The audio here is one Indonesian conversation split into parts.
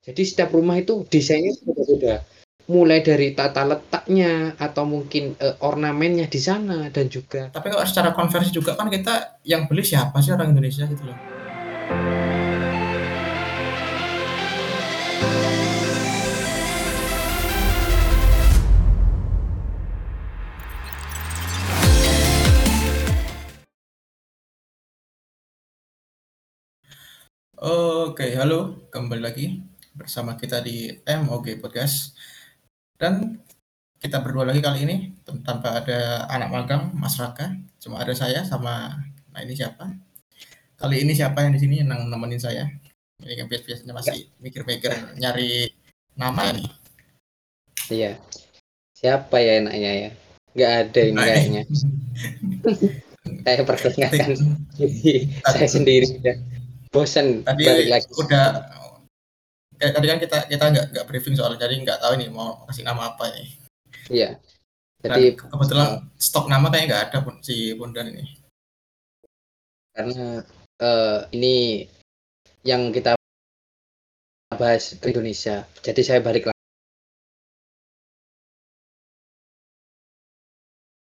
Jadi setiap rumah itu desainnya beda-beda. Mulai dari tata letaknya atau mungkin uh, ornamennya di sana dan juga. Tapi kalau secara konversi juga kan kita yang beli siapa sih orang Indonesia gitu loh. Oke, halo, kembali lagi bersama kita di MOG Podcast. Dan kita berdua lagi kali ini tanpa ada anak magang, Mas Raka. Cuma ada saya sama nah ini siapa? Kali ini siapa yang di sini yang nemenin saya? Ini kan biasanya masih mikir-mikir nyari nama nih. Iya. Siapa ya enaknya ya? Gak ada ini kayaknya. saya perkenalkan saya sendiri ya bosan tadi balik lagi. udah tadi kan kita kita nggak nggak briefing soal jadi nggak tahu nih mau kasih nama apa ini. Iya. Jadi Dan kebetulan uh, stok nama kayaknya nggak ada pun si Bondan ini. Karena uh, ini yang kita bahas ke Indonesia. Jadi saya balik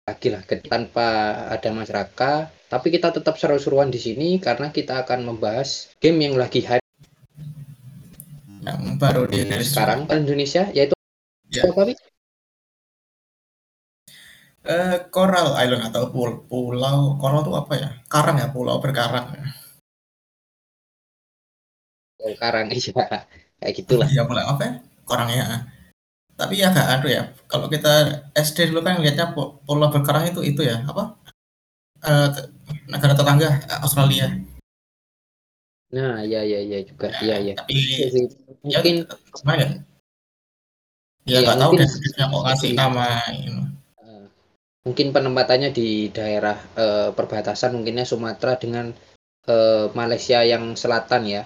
lagi lah tanpa ada masyarakat. Tapi kita tetap seru-seruan di sini karena kita akan membahas game yang lagi hype yang baru di sekarang di Indonesia yaitu ya. apa Uh, Coral Island atau pul pulau Coral itu apa ya? Karang ya, pulau berkarang. Pulau karang iya, kayak gitulah. Ya pulau apa ya? Korang ya. Tapi ya gak aduh ya. Kalau kita SD dulu kan lihatnya pulau berkarang itu itu ya apa? Uh, negara tetangga Australia. Nah, ya ya ya juga. Iya ya. Tapi ya, mungkin ya, gimana ya? Ya nggak ya, tahu deh kok ngasih nama ini. Eh, mungkin penempatannya di daerah uh, perbatasan mungkinnya Sumatera dengan uh, Malaysia yang selatan ya.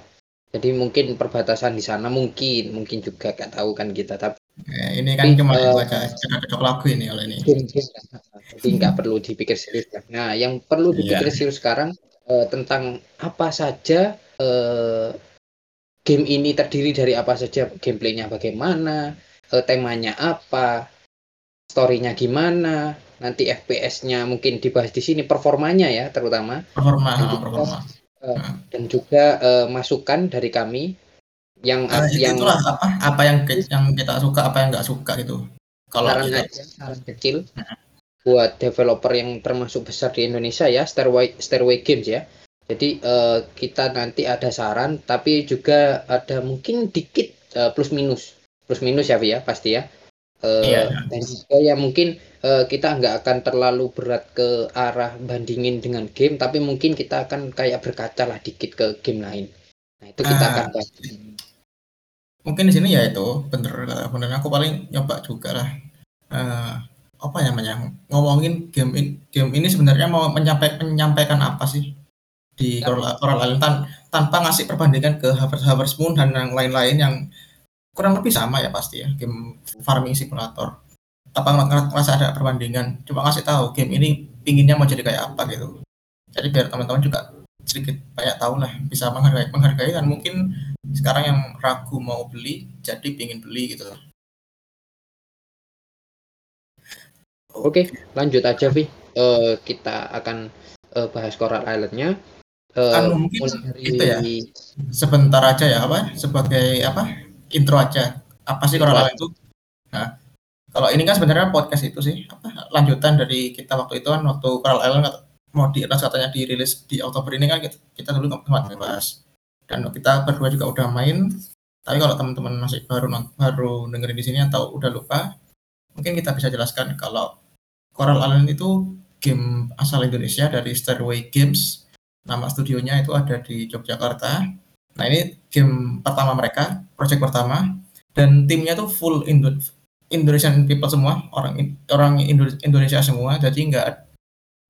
Jadi mungkin perbatasan di sana mungkin mungkin juga gak tahu kan kita tapi Ya, ini kan cuma uh, baca cocok lagu ini oleh ini. Jadi nggak perlu dipikir serius. Nah, yang perlu iya. dipikir yeah. serius sekarang uh, tentang apa saja uh, game ini terdiri dari apa saja, gameplaynya bagaimana, uh, temanya apa, storynya gimana, nanti FPS-nya mungkin dibahas di sini, performanya ya terutama. Performa, dan juga, performa. Uh, dan juga uh, masukan dari kami yang uh, yang itulah apa apa yang yang kita suka apa yang nggak suka gitu. Kalau saran kita... aja saran kecil hmm. buat developer yang termasuk besar di Indonesia ya Stairway Stairway Games ya jadi uh, kita nanti ada saran tapi juga ada mungkin dikit uh, plus minus. Plus minus ya ya pasti ya. Uh, yeah. dan juga ya mungkin uh, kita nggak akan terlalu berat ke arah bandingin dengan game tapi mungkin kita akan kayak berkaca lah dikit ke game lain. Nah itu kita uh, akan bahas. Mungkin di sini ya itu bener bener aku paling nyoba juga lah uh, apa namanya ngomongin game in, game ini sebenarnya mau menyampaikan menyampaikan apa sih di Coral, Island tan, tanpa ngasih perbandingan ke Harvest, Harvest Moon dan yang lain-lain yang kurang lebih sama ya pasti ya game farming simulator tanpa ngerasa ada perbandingan coba ngasih tahu game ini pinginnya mau jadi kayak apa gitu jadi biar teman-teman juga sedikit banyak tahu lah bisa menghargai menghargai dan mungkin sekarang yang ragu mau beli jadi pingin beli gitu Oke, lanjut aja, Vi. Uh, kita akan uh, bahas Coral Island-nya. Uh, anu, mungkin dari... itu ya. Sebentar aja ya, apa? Sebagai apa? Intro aja. Apa sih Coral Island itu? Nah, kalau ini kan sebenarnya podcast itu sih apa? Lanjutan dari kita waktu itu kan waktu Coral Island mau di katanya dirilis di Oktober ini kan kita, kita dulu sempat bahas dan kita berdua juga udah main tapi kalau teman-teman masih baru baru dengerin di sini atau udah lupa mungkin kita bisa jelaskan kalau Coral Island itu game asal Indonesia dari Stairway Games nama studionya itu ada di Yogyakarta. Nah ini game pertama mereka project pertama. Dan timnya tuh full Indo Indonesian people semua orang orang Indonesia semua. Jadi nggak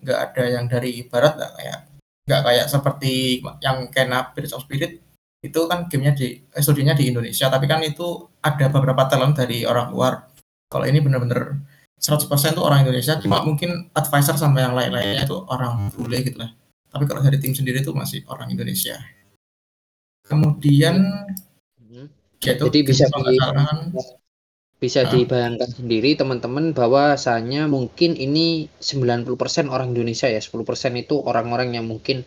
nggak ada yang dari barat nggak kayak nggak kayak seperti yang Kena Bridge of Spirit. Itu kan gamenya di eh, studinya di Indonesia. Tapi kan itu ada beberapa talent dari orang luar. Kalau ini bener-bener 100% tuh orang Indonesia. Cuma mungkin advisor sama yang lain-lainnya itu orang bule gitu lah tapi kalau dari tim sendiri tuh masih orang Indonesia. Kemudian Gitu, Jadi bisa di, bisa nah. dibayangkan sendiri teman-teman bahwasanya mungkin ini 90% orang Indonesia ya. 10% itu orang-orang yang mungkin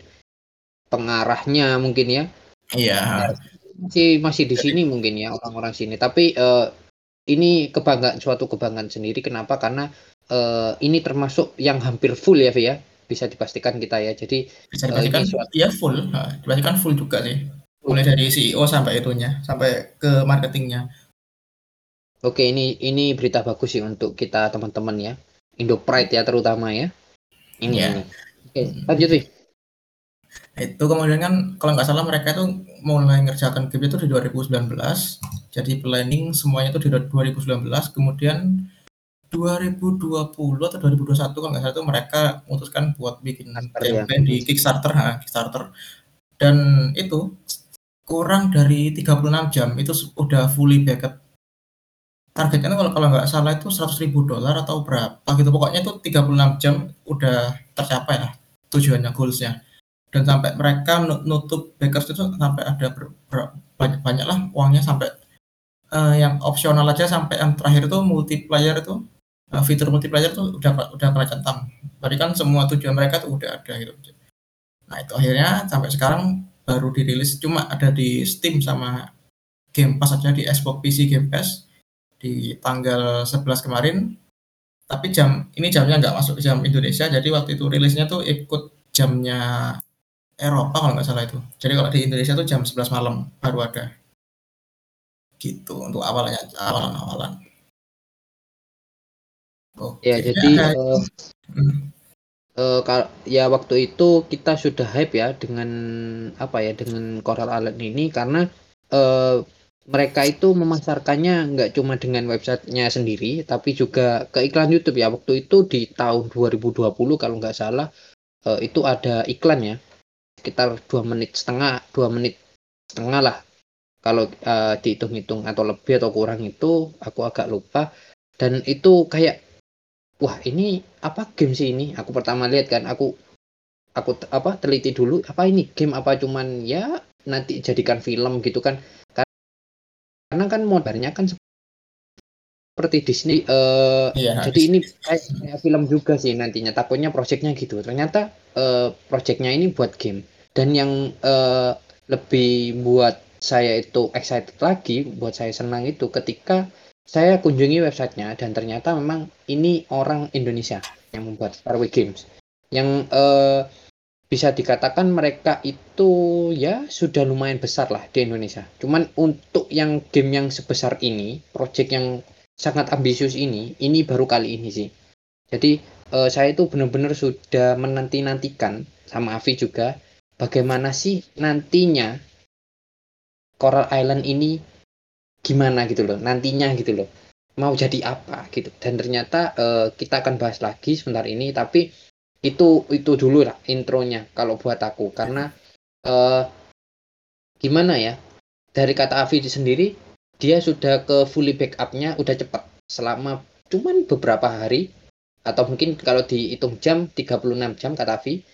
pengarahnya mungkin ya. Iya. Masih masih di sini mungkin ya orang-orang sini. Tapi uh, ini kebanggaan suatu kebanggaan sendiri. Kenapa? Karena uh, ini termasuk yang hampir full ya ya bisa dipastikan kita ya jadi bisa dipastikan uh, suatu... ya full nah, dipastikan full juga sih mulai dari CEO sampai itunya sampai ke marketingnya Oke, ini ini berita bagus sih untuk kita teman-teman ya. Indo Pride ya terutama ya. Ini ya. ini. Oke, lanjut sih. Itu kemudian kan kalau nggak salah mereka itu mulai ngerjakan game itu di 2019. Jadi planning semuanya itu di 2019. Kemudian 2020 atau 2021 kalau nggak salah itu mereka memutuskan buat bikin campaign ya. di Kickstarter, ha, Kickstarter. Dan itu kurang dari 36 jam itu udah fully backed targetnya kalau kalau nggak salah itu seratus ribu dolar atau berapa gitu pokoknya itu 36 jam udah tercapai lah tujuannya goalsnya dan sampai mereka nutup backers itu sampai ada ber, ber, banyak banyak lah uangnya sampai uh, yang opsional aja sampai yang terakhir itu multiplayer itu uh, fitur multiplayer itu udah udah kena centang tadi kan semua tujuan mereka tuh udah ada gitu. Nah itu akhirnya sampai sekarang baru dirilis cuma ada di Steam sama Game Pass aja di Xbox PC Game Pass di tanggal 11 kemarin. Tapi jam ini jamnya nggak masuk jam Indonesia jadi waktu itu rilisnya tuh ikut jamnya Eropa kalau nggak salah itu. Jadi kalau di Indonesia tuh jam 11 malam baru ada. Gitu untuk awalnya awalan-awalan Oke, ya jadi ya, uh, uh, ya waktu itu kita sudah hype ya dengan apa ya dengan Coral Island ini karena uh, mereka itu memasarkannya nggak cuma dengan websitenya sendiri, tapi juga ke iklan YouTube ya. Waktu itu di tahun 2020 kalau nggak salah uh, itu ada iklan ya, sekitar dua menit setengah, dua menit setengah lah. Kalau uh, dihitung-hitung atau lebih atau kurang itu aku agak lupa. Dan itu kayak, wah ini apa game sih ini? Aku pertama lihat kan, aku aku apa teliti dulu apa ini? Game apa cuman ya nanti jadikan film gitu kan? Karena kan modalnya kan seperti Disney uh, iya, jadi ini kayak, film juga sih nantinya takutnya projectnya gitu. Ternyata uh, projectnya ini buat game. Dan yang uh, lebih buat saya itu excited lagi buat saya senang itu ketika saya kunjungi websitenya dan ternyata memang ini orang Indonesia yang membuat Starway Games yang uh, bisa dikatakan mereka itu ya sudah lumayan besar lah di Indonesia. Cuman untuk yang game yang sebesar ini, project yang sangat ambisius ini, ini baru kali ini sih. Jadi uh, saya itu benar-benar sudah menanti-nantikan sama Avi juga bagaimana sih nantinya Coral Island ini gimana gitu loh, nantinya gitu loh. Mau jadi apa gitu. Dan ternyata uh, kita akan bahas lagi sebentar ini tapi itu itu dulu lah intronya kalau buat aku karena uh, gimana ya dari kata Avi sendiri dia sudah ke fully backupnya udah cepat selama cuman beberapa hari atau mungkin kalau dihitung jam 36 jam kata Avi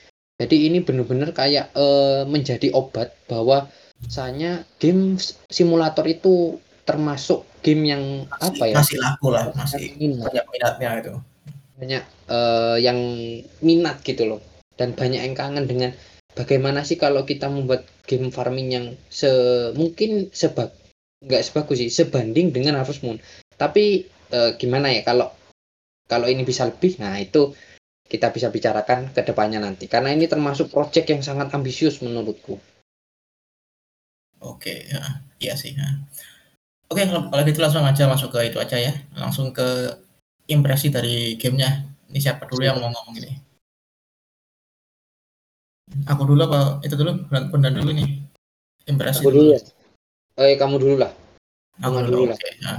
jadi ini benar-benar kayak uh, menjadi obat bahwa misalnya game simulator itu termasuk game yang masih, apa ya? Masih laku lah masih. banyak minatnya itu. Banyak uh, yang minat gitu loh. Dan banyak yang kangen dengan bagaimana sih kalau kita membuat game farming yang se mungkin sebab nggak sebagus sih sebanding dengan Harvest Moon. Tapi uh, gimana ya kalau kalau ini bisa lebih? Nah itu kita bisa bicarakan ke depannya nanti. Karena ini termasuk project yang sangat ambisius menurutku. Oke ya. Iya sih ya. Oke kalau, gitu langsung aja masuk ke itu aja ya langsung ke impresi dari gamenya. Ini siapa dulu yang mau ngomong ini? Aku dulu apa itu dulu? Pendan dulu nih. Impresi. Aku dulu ya. Eh kamu dulu lah. Aku dulu, dulu lah. Okay, nah.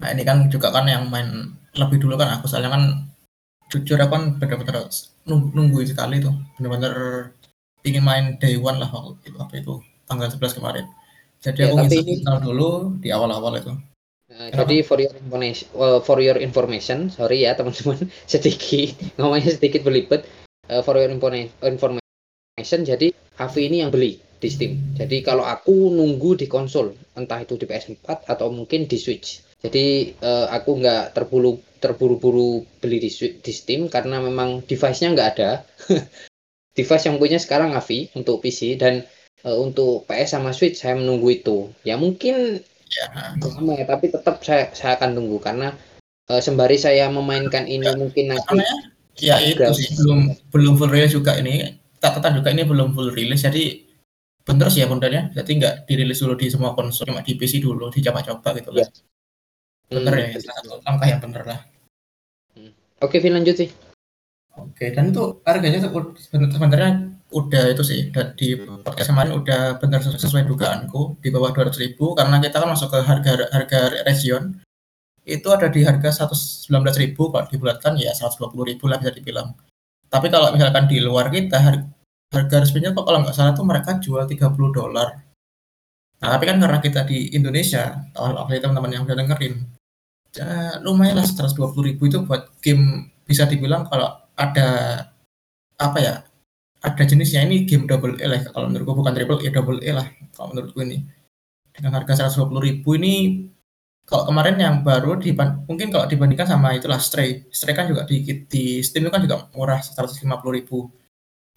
nah ini kan juga kan yang main lebih dulu kan aku soalnya kan jujur aku kan bener-bener nunggu sekali tuh bener-bener ingin main day one lah waktu itu, apa itu tanggal 11 kemarin. Jadi ya, aku ngisi dulu di awal-awal itu. Nah, jadi for your information, uh, for your information, sorry ya teman-teman, sedikit ngomongnya sedikit belibet. Uh, for your information, jadi Avi ini yang beli di Steam. Jadi kalau aku nunggu di konsol, entah itu di PS4 atau mungkin di Switch. Jadi uh, aku nggak terburu terburu-buru beli di, di Steam karena memang device-nya nggak ada. device yang punya sekarang Avi untuk PC dan uh, untuk PS sama Switch saya menunggu itu. Ya mungkin ya. lama ya, tapi tetap saya saya akan tunggu karena uh, sembari saya memainkan ini ya. mungkin nanti ya itu sih belum belum full rilis juga ini catatan juga ini belum full rilis jadi bener sih ya bundanya jadi nggak dirilis dulu di semua konsol cuma di PC dulu dicoba-coba gitu ya. bener hmm, ya satu langkah yang bener lah hmm. oke Vin lanjut sih oke dan itu harganya sebenarnya udah itu sih di podcast kemarin udah bener sesuai dugaanku di bawah 200 ribu karena kita kan masuk ke harga harga region. Itu ada di harga 119 ribu kalau dibulatkan ya 120 ribu lah bisa dibilang. Tapi kalau misalkan di luar kita harga, harga resminya kok kalau nggak salah tuh mereka jual 30 dolar. Nah tapi kan karena kita di Indonesia apalagi teman-teman yang udah dengerin ya, lumayan lah 120 ribu itu buat game bisa dibilang kalau ada apa ya ada jenisnya ini game double A lah kalau menurutku bukan triple A double A lah kalau menurutku ini dengan harga 120 ribu ini kalau kemarin yang baru mungkin kalau dibandingkan sama itulah Stray. Stray kan juga di di Steam itu kan juga murah ribu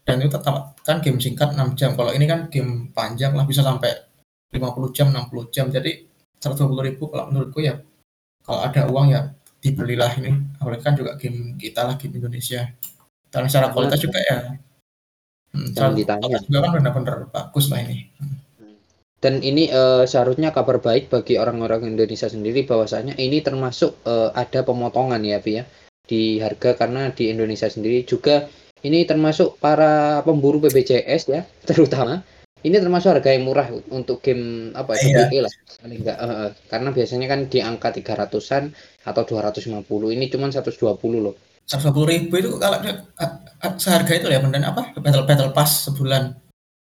Dan itu tetap kan game singkat 6 jam. Kalau ini kan game panjang lah bisa sampai 50 jam, 60 jam. Jadi ribu kalau menurutku ya kalau ada uang ya dibelilah ini. Apalagi kan juga game kita lah game Indonesia. Dan secara kualitas juga ya hmm, ditanya. juga kan benar-benar bagus lah ini. Hmm. Dan ini uh, seharusnya kabar baik bagi orang-orang Indonesia sendiri bahwasanya ini termasuk uh, ada pemotongan ya, Pi ya di harga karena di Indonesia sendiri juga ini termasuk para pemburu BPJS ya, terutama ini termasuk harga yang murah untuk game apa ya, iya. lah paling enggak uh, karena biasanya kan di angka 300-an atau 250 ini cuma 120 loh 120 ribu itu kalau seharga itu ya benar apa battle battle pass sebulan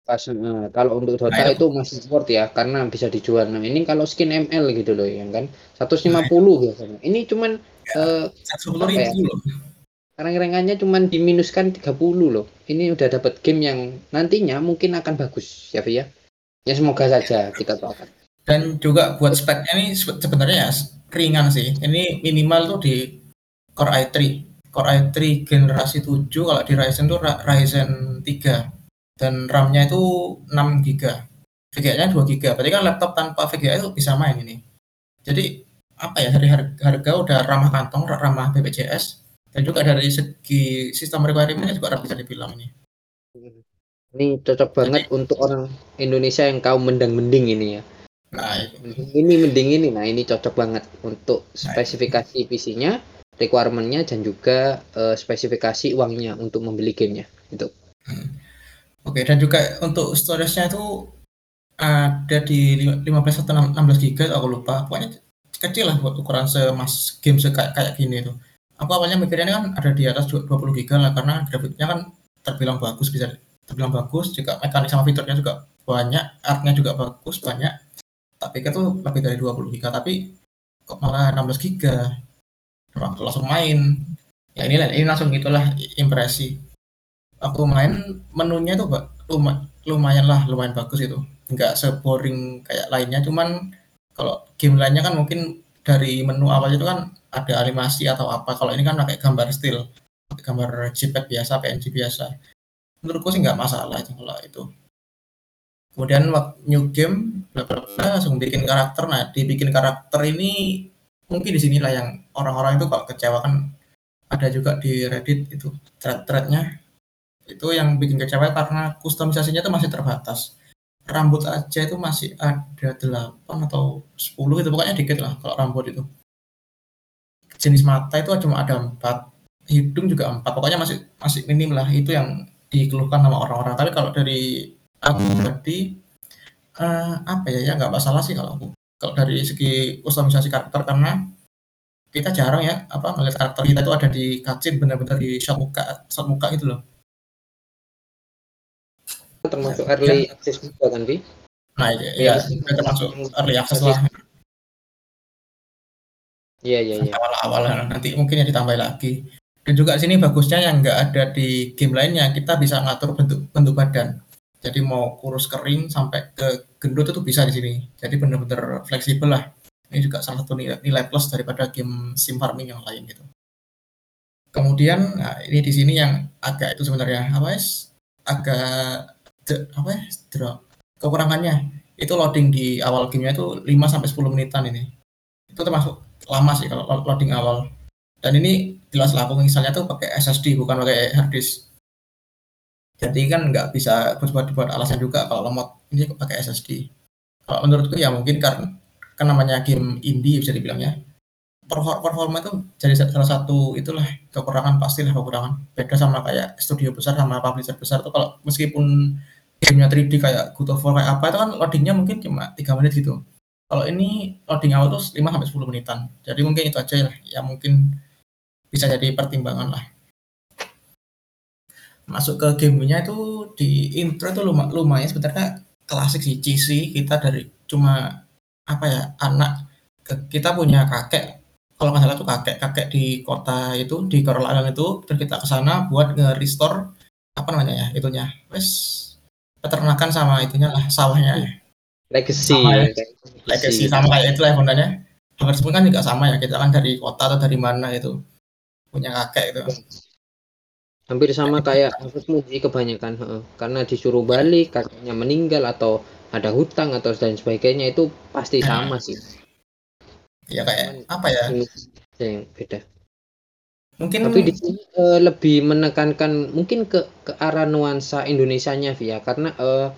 Pas, uh, kalau untuk Dota nah, itu masih support ya karena bisa dijual. Nah, ini kalau skin ML gitu loh yang kan 150 nah, biasanya. Ini cuman ya, uh, ya? Rank-rankannya cuman diminuskan 30 loh. Ini udah dapat game yang nantinya mungkin akan bagus ya ya. Ya semoga saja kita doakan. Dan juga buat speknya ini sebenarnya ya ringan sih. Ini minimal tuh di Core i3. Core i3 generasi 7 kalau di Ryzen tuh Ryzen 3 dan RAM-nya itu 6 GB. VGA-nya 2 GB. Berarti kan laptop tanpa VGA itu bisa main ini. Jadi apa ya dari harga, harga udah ramah kantong, ramah BPJS dan juga dari segi sistem requirement juga bisa dibilang ini. Ini cocok banget Jadi, untuk orang Indonesia yang kaum mendang-mending ini ya. Nah, ini mending ini, nah ini cocok banget untuk nah, spesifikasi PC-nya, requirement-nya dan juga uh, spesifikasi uangnya untuk membeli gamenya. Itu. Hmm. Oke, dan juga untuk storage-nya itu ada di 15 atau 16 GB aku lupa. Pokoknya kecil lah buat ukuran semas game kayak kayak gini tuh. Aku awalnya mikirnya kan ada di atas 20 GB lah karena grafiknya kan terbilang bagus bisa terbilang bagus juga mekanik sama fiturnya juga banyak artnya juga bagus banyak tapi itu lebih dari 20 GB tapi kok malah 16 GB langsung main. Ya ini ini langsung gitulah impresi. Aku main menunya tuh lumayan, lumayan lah lumayan bagus itu nggak seboring kayak lainnya cuman kalau game lainnya kan mungkin dari menu awal itu kan ada animasi atau apa. Kalau ini kan pakai gambar still gambar JPEG biasa PNG biasa. Menurutku sih nggak masalah itu kalau itu. Kemudian new game bla bla bla langsung bikin karakter. Nah dibikin karakter ini mungkin di sinilah yang orang-orang itu kalau kecewa kan ada juga di Reddit itu thread-threadnya itu yang bikin kecewa karena kustomisasinya itu masih terbatas. Rambut aja itu masih ada 8 atau 10 itu pokoknya dikit lah kalau rambut itu. Jenis mata itu cuma ada empat hidung juga empat pokoknya masih masih minim lah. Itu yang dikeluhkan sama orang-orang. Tapi kalau dari aku tadi uh, apa ya ya nggak masalah sih kalau aku kalau dari segi kustomisasi karakter karena kita jarang ya apa melihat karakter kita itu ada di cutscene benar-benar di shot muka shot muka gitu loh termasuk early ya. access juga kan Vi? Nah iya, iya ya, termasuk early access lah. Iya iya iya. Awal-awal nanti mungkin ya ditambah lagi. Dan juga sini bagusnya yang nggak ada di game lainnya kita bisa ngatur bentuk bentuk badan. Jadi mau kurus kering sampai ke gendut itu bisa di sini. Jadi benar-benar fleksibel lah. Ini juga salah satu nilai, plus daripada game sim farming yang lain gitu. Kemudian nah ini di sini yang agak itu sebenarnya apa ya? Agak apa ya? Drop. Kekurangannya itu loading di awal gamenya itu 5 sampai 10 menitan ini. Itu termasuk lama sih kalau loading awal. Dan ini jelas lah misalnya tuh pakai SSD bukan pakai hard disk. Jadi kan nggak bisa buat buat alasan juga kalau lemot. Ini pakai SSD. Kalau menurutku ya mungkin karena kan namanya game indie bisa dibilangnya performa itu jadi salah satu itulah kekurangan pastilah kekurangan. Beda sama kayak studio besar sama publisher besar tuh kalau meskipun gamenya 3D kayak God of War kayak apa itu kan loadingnya mungkin cuma tiga menit gitu. Kalau ini loading awal tuh 5 sampai 10 menitan. Jadi mungkin itu aja lah. Ya mungkin bisa jadi pertimbangan lah masuk ke gamenya itu di intro itu lumayan, lumayan sebenarnya klasik sih cheesy. Kita dari cuma apa ya anak kita punya kakek. Kalau nggak salah tuh kakek kakek di kota itu di Coral Island itu. Terus kita ke sana buat nge-restore apa namanya ya itunya. Wes peternakan sama itunya lah sawahnya. Legacy. Sama, ya. legacy. Sama kayak itu lah bundanya Hampir kan juga sama ya. Kita kan dari kota atau dari mana itu punya kakek itu hampir sama kayak Hafiz Muji kebanyakan he. karena disuruh balik kakeknya meninggal atau ada hutang atau dan sebagainya itu pasti nah. sama sih. Ya kayak apa ya? yang beda. Mungkin tapi di sini uh, lebih menekankan mungkin ke ke arah nuansa Indonesianya via. Karena uh,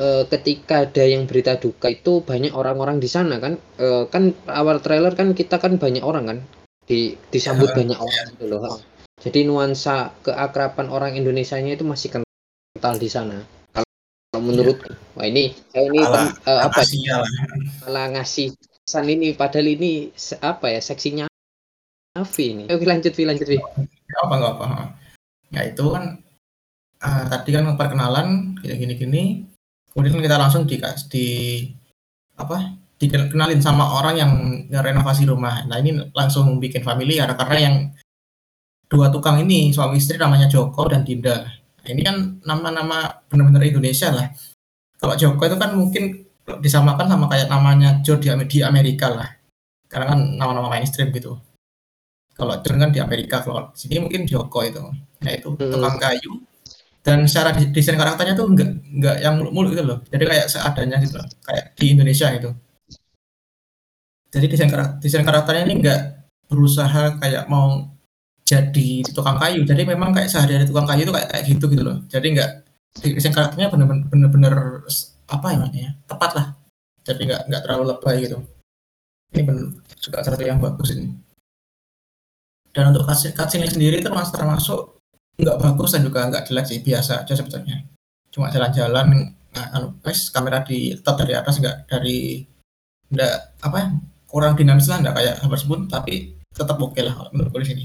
uh, ketika ada yang berita duka itu banyak orang-orang di sana kan uh, kan awal trailer kan kita kan banyak orang kan di disambut ya, banyak orang gitu loh jadi nuansa keakraban orang Indonesia-nya itu masih kental di sana. Kalau menurut, ya. wah ini saya ini ala, uh, apa? Ya? Malah ngasih pesan ini padahal ini apa ya seksinya Avi ini. Oke lanjut, Vi, lanjut, Vi. Apa nggak apa? Ya itu kan uh, tadi kan perkenalan kayak gini-gini, kemudian kita langsung di, di apa dikenalin sama orang yang renovasi rumah. Nah ini langsung bikin familiar karena yang dua tukang ini suami istri namanya Joko dan Dinda. Nah, ini kan nama-nama benar-benar Indonesia lah. Kalau Joko itu kan mungkin disamakan sama kayak namanya Joe di, di Amerika lah. Karena kan nama-nama mainstream gitu. Kalau John kan di Amerika, kalau sini mungkin Joko itu. Nah itu hmm. tukang kayu. Dan secara desain karakternya tuh enggak enggak yang muluk gitu loh. Jadi kayak seadanya gitu loh. Kayak di Indonesia gitu. Jadi desain karakter, desain karakternya ini enggak berusaha kayak mau jadi tukang kayu. Jadi memang kayak sehari-hari tukang kayu itu kayak kayak gitu gitu loh. Jadi nggak desain karakternya bener-bener apa ya tepat lah. Jadi nggak nggak terlalu lebay gitu. Ini bener juga satu yang bagus ini. Dan untuk cutscene sendiri termasuk termasuk nggak bagus dan juga nggak jelek sih biasa aja sebetulnya. Cuma jalan-jalan nah, anu, guys kamera di tetap dari atas nggak dari nggak apa ya kurang dinamis lah nggak kayak Harvest tapi tetap oke okay lah menurut gue di sini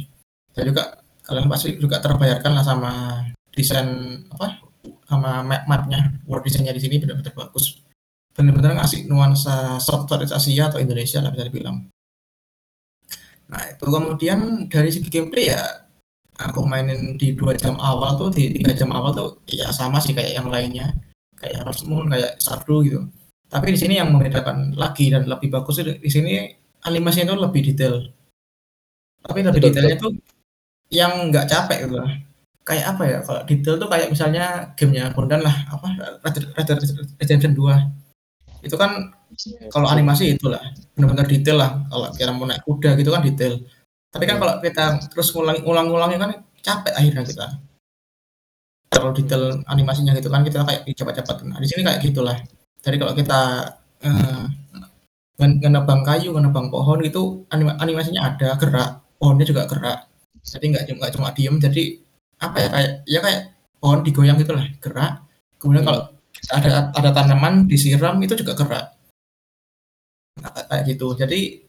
dan juga kalian pasti juga terbayarkan lah sama desain apa sama map mapnya world desainnya di sini benar-benar bagus. Benar-benar ngasih nuansa software Asia atau Indonesia lah bisa dibilang. Nah itu kemudian dari segi gameplay ya aku mainin di dua jam awal tuh di tiga jam awal tuh ya sama sih kayak yang lainnya. Kayak Harvest Moon kayak Stardew gitu. Tapi di sini yang membedakan lagi dan lebih bagus di sini animasinya itu lebih detail. Tapi lebih detailnya tuh yang nggak capek gitu. Kayak apa ya, kalau detail tuh kayak misalnya gamenya Bondan lah, apa, Red Redemption 2. Itu kan kalau animasi itulah, benar-benar detail lah, kalau kita mau naik kuda gitu kan detail. Tapi kan kalau kita terus ngulang-ngulangi kan capek akhirnya kita. Terlalu detail animasinya gitu kan, kita kayak cepat-cepat. Nah, di sini kayak gitulah. Jadi kalau kita, uh, ngenebang kayu, ngenebang pohon itu animasinya ada, gerak, pohonnya juga gerak jadi nggak cuma nggak cuma diem jadi apa ya kayak ya kayak pohon digoyang gitu lah gerak. Kemudian kalau ada ada tanaman disiram itu juga gerak. Nah, kayak gitu. Jadi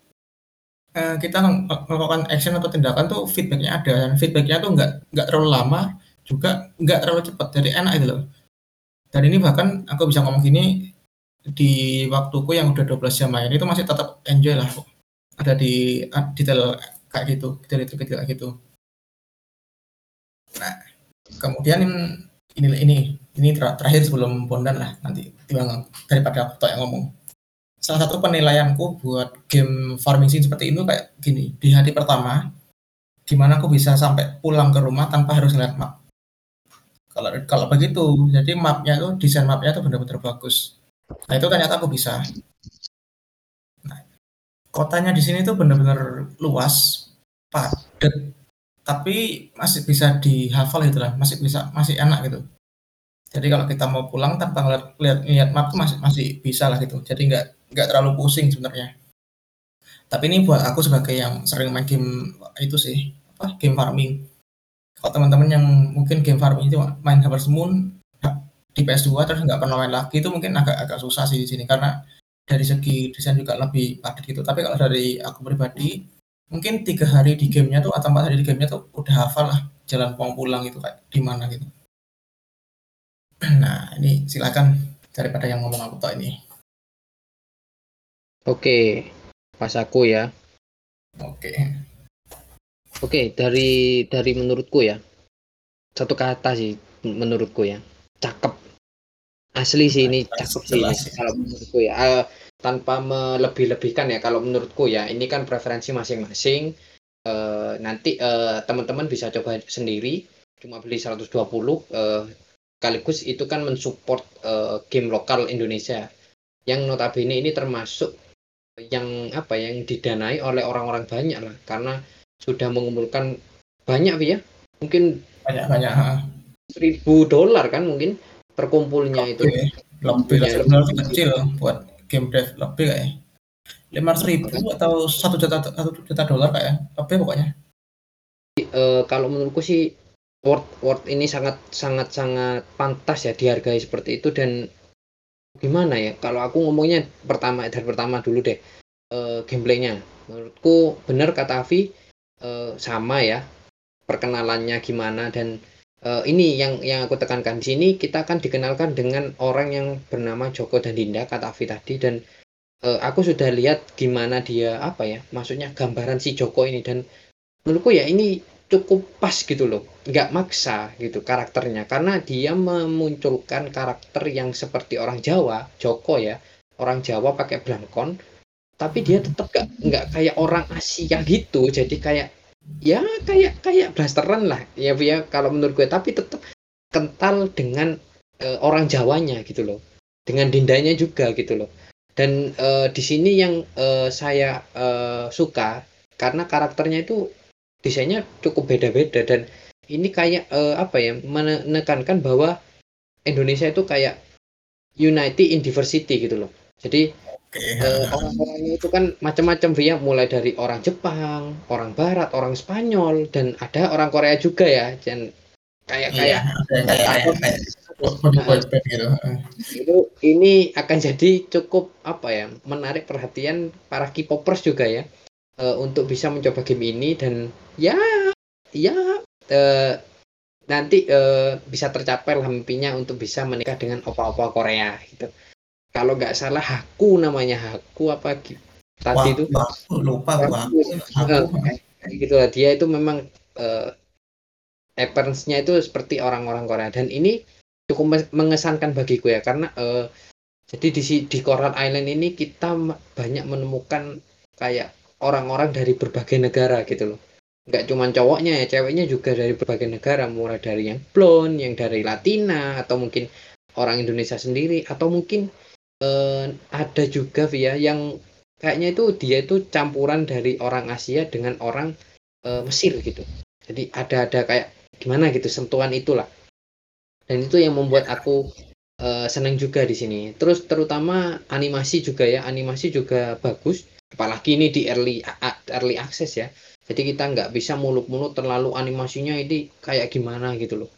eh, kita melakukan action atau tindakan tuh feedbacknya ada dan feedbacknya tuh nggak nggak terlalu lama juga nggak terlalu cepat jadi enak gitu loh. Dan ini bahkan aku bisa ngomong gini di waktuku yang udah 12 jam main itu masih tetap enjoy lah ada di detail kayak gitu detail-detail kayak gitu. Nah kemudian ini ini ini ter terakhir sebelum Bondan lah nanti timbang daripada aku yang ngomong. Salah satu penilaianku buat game farming sim seperti itu kayak gini di hari pertama gimana aku bisa sampai pulang ke rumah tanpa harus ngeliat map. Kalau kalau begitu jadi mapnya tuh desain mapnya tuh benar-benar bagus. Nah itu ternyata aku bisa kotanya di sini tuh benar-benar luas padat tapi masih bisa dihafal gitu lah masih bisa masih enak gitu jadi kalau kita mau pulang tanpa lihat, lihat map tuh masih masih bisa lah gitu. Jadi nggak nggak terlalu pusing sebenarnya. Tapi ini buat aku sebagai yang sering main game itu sih, apa game farming. Kalau teman-teman yang mungkin game farming itu main Harvest Moon di PS2 terus nggak pernah main lagi itu mungkin agak agak susah sih di sini karena dari segi desain juga lebih padat gitu. Tapi kalau dari aku pribadi mungkin tiga hari di gamenya tuh atau empat hari di gamenya tuh udah hafal lah jalan pulang pulang itu kayak di mana gitu. Nah, ini silakan daripada yang ngomong aku tau ini. Oke, pas aku ya. Oke. Oke, dari dari menurutku ya. Satu kata sih menurutku ya. Cakep. Asli sih ini cakep sih ini, kalau menurutku ya. Uh, tanpa melebih-lebihkan ya kalau menurutku ya. Ini kan preferensi masing-masing. Uh, nanti uh, teman-teman bisa coba sendiri cuma beli 120 uh, sekaligus itu kan mensupport uh, game lokal Indonesia yang notabene ini termasuk yang apa yang didanai oleh orang-orang banyak lah karena sudah mengumpulkan banyak ya mungkin banyak banyak seribu dolar kan mungkin perkumpulnya itu. Lebih ya, lebih kecil buat game dev lebih kayak lima ribu atau satu juta satu juta dolar kayak lebih pokoknya. Uh, kalau menurutku sih Word Word ini sangat sangat sangat pantas ya dihargai seperti itu dan gimana ya? Kalau aku ngomongnya pertama dari pertama dulu deh uh, gameplaynya. Menurutku benar kata Avi uh, sama ya perkenalannya gimana dan uh, ini yang yang aku tekankan di sini kita akan dikenalkan dengan orang yang bernama Joko dan Dinda kata Avi tadi dan uh, aku sudah lihat gimana dia apa ya maksudnya gambaran si Joko ini dan menurutku ya ini cukup pas gitu loh nggak maksa gitu karakternya karena dia memunculkan karakter yang seperti orang Jawa Joko ya orang Jawa pakai blankon tapi dia tetap nggak nggak kayak orang Asia gitu jadi kayak ya kayak kayak blasteran lah. Ya ya kalau menurut gue. Tapi tetap kental dengan uh, orang Jawanya gitu loh. Dengan dindanya juga gitu loh. Dan uh, di sini yang uh, saya uh, suka karena karakternya itu desainnya cukup beda-beda. Dan ini kayak uh, apa ya menekankan bahwa Indonesia itu kayak unity in diversity gitu loh. Jadi okay. orang-orangnya itu kan macam-macam ya mulai dari orang Jepang orang Barat orang Spanyol dan ada orang Korea juga ya. Dan kayak kayak itu ini akan jadi cukup apa ya menarik perhatian para K-popers juga ya uh, untuk bisa mencoba game ini. Dan ya ya uh, nanti uh, bisa tercapai lah mimpinya untuk bisa menikah dengan opa-opa Korea gitu. Kalau nggak salah Haku namanya Haku apa tadi itu. lupa Haku, Haku. Uh, gitu lah. Dia itu memang uh, appearance-nya itu seperti orang-orang Korea. Dan ini cukup mengesankan bagiku ya karena uh, jadi di di Coral Island ini kita banyak menemukan kayak orang-orang dari berbagai negara gitu loh. Nggak cuma cowoknya ya ceweknya juga dari berbagai negara. Mulai dari yang blonde yang dari Latina atau mungkin orang Indonesia sendiri atau mungkin eh, ada juga via yang kayaknya itu dia itu campuran dari orang Asia dengan orang eh, Mesir gitu. Jadi ada ada kayak gimana gitu sentuhan itulah. Dan itu yang membuat aku eh, senang juga di sini. Terus terutama animasi juga ya animasi juga bagus. Apalagi ini di early early access ya. Jadi kita nggak bisa muluk-muluk terlalu animasinya ini kayak gimana gitu loh.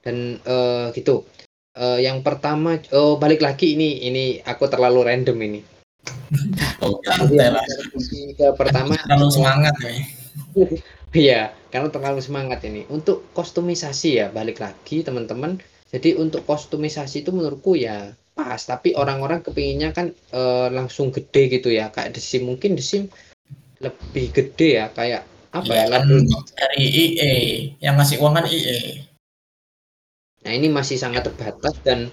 Dan uh, gitu uh, yang pertama oh balik lagi ini ini aku terlalu random ini. Oh, Jadi, ke pertama terlalu semangat ya. Iya karena terlalu semangat ini. Untuk kostumisasi ya balik lagi teman-teman. Jadi untuk kostumisasi itu menurutku ya pas tapi orang-orang kepinginnya kan e, langsung gede gitu ya. Kayak desim mungkin desim lebih gede ya kayak apa ya, ya kan dari IE yang ngasih uang kan IE Nah ini masih sangat terbatas dan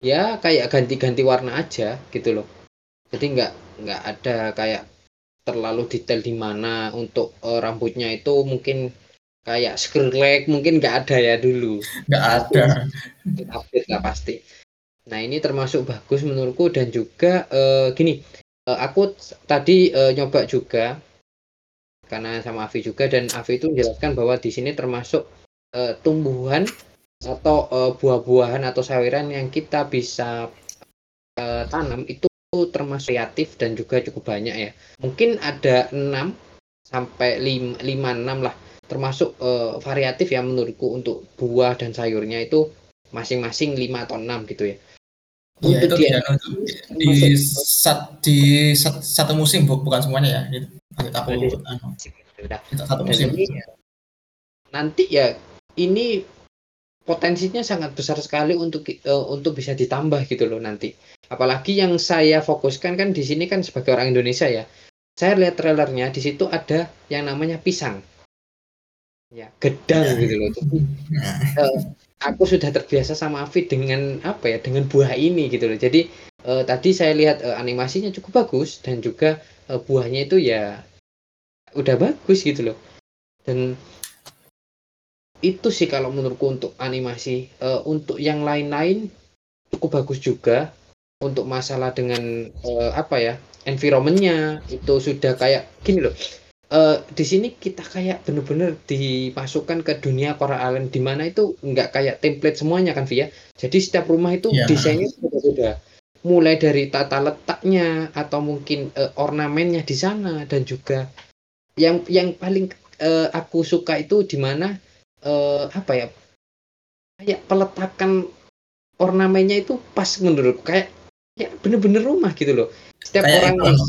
ya kayak ganti-ganti warna aja gitu loh. Jadi nggak nggak ada kayak terlalu detail di mana untuk uh, rambutnya itu mungkin kayak Skrillex mungkin nggak ada ya dulu. Nggak ada. Update lah pasti. Nah ini termasuk bagus menurutku dan juga uh, gini, uh, aku tadi uh, nyoba juga karena sama Avi juga dan Avi itu menjelaskan bahwa di sini termasuk uh, tumbuhan atau uh, buah-buahan atau sayuran yang kita bisa uh, tanam itu termasuk kreatif dan juga cukup banyak ya. Mungkin ada 6 sampai 5 5 6 lah termasuk uh, variatif ya menurutku untuk buah dan sayurnya itu masing-masing 5 atau 6 gitu ya. Iya itu dia, di, sat, di sat, satu musim bu, bukan semuanya ya gitu. Aku, anu, satu musim. Nanti ya ini potensinya sangat besar sekali untuk uh, untuk bisa ditambah gitu loh nanti. Apalagi yang saya fokuskan kan di sini kan sebagai orang Indonesia ya. Saya lihat trailernya di situ ada yang namanya pisang. Ya, gedang gitu loh. uh, aku sudah terbiasa sama Afi dengan apa ya dengan buah ini gitu loh jadi uh, tadi saya lihat uh, animasinya cukup bagus dan juga uh, buahnya itu ya udah bagus gitu loh dan itu sih kalau menurutku untuk animasi uh, untuk yang lain-lain cukup bagus juga untuk masalah dengan uh, apa ya environmentnya itu sudah kayak gini loh uh, di sini kita kayak bener-bener dimasukkan ke dunia Coral Island di mana itu nggak kayak template semuanya kan Via. Jadi setiap rumah itu yeah. desainnya beda-beda. Mulai dari tata letaknya atau mungkin uh, ornamennya di sana dan juga yang yang paling uh, aku suka itu di mana uh, apa ya? Kayak peletakan ornamennya itu pas menurut kayak ya bener-bener rumah gitu loh. Setiap kayak orang itu,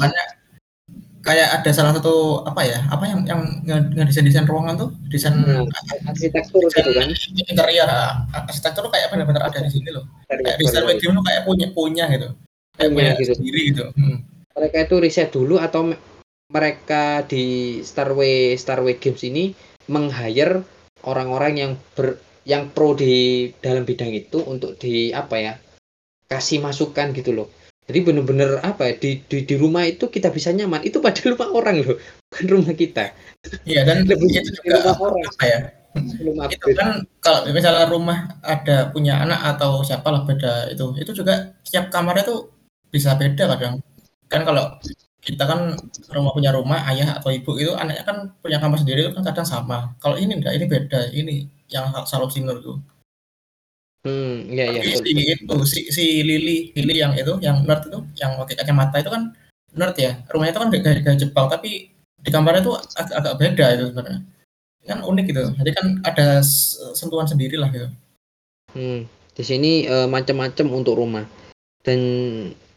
kayak ada salah satu apa ya apa yang yang ngedesain desain ruangan tuh? Desain hmm, arsitektur desain, gitu kan? interior. Arsitektur kayak benar-benar ada di sini loh. Kayak desain web game kayak punya punya gitu. Kayak punya gitu. sendiri gitu. Hmm. mereka itu riset dulu atau mereka di Starway Starway Games ini meng-hire orang-orang yang ber yang pro di dalam bidang itu untuk di apa ya kasih masukan gitu loh. Jadi bener-bener apa ya di, di di rumah itu kita bisa nyaman. Itu pada rumah orang loh bukan rumah kita. Iya dan lebih itu juga rumah orang. apa ya itu kan kalau misalnya rumah ada punya anak atau siapa lah beda itu itu juga setiap kamarnya tuh bisa beda kadang. Kan kalau kita kan rumah punya rumah ayah atau ibu itu anaknya kan punya kamar sendiri kan kadang sama kalau ini enggak ini beda ini yang selalu sinur tuh Hmm, iya iya. Si itu si, si Lily, Lily yang itu, yang nerd itu, yang pakai kacamata itu kan nerd ya. Rumahnya itu kan gaya, gaya Jepang, tapi di kamarnya itu agak, agak beda itu sebenarnya. Kan unik gitu. Jadi kan ada sentuhan sendiri lah gitu. Hmm, di sini uh, macam-macam untuk rumah. Dan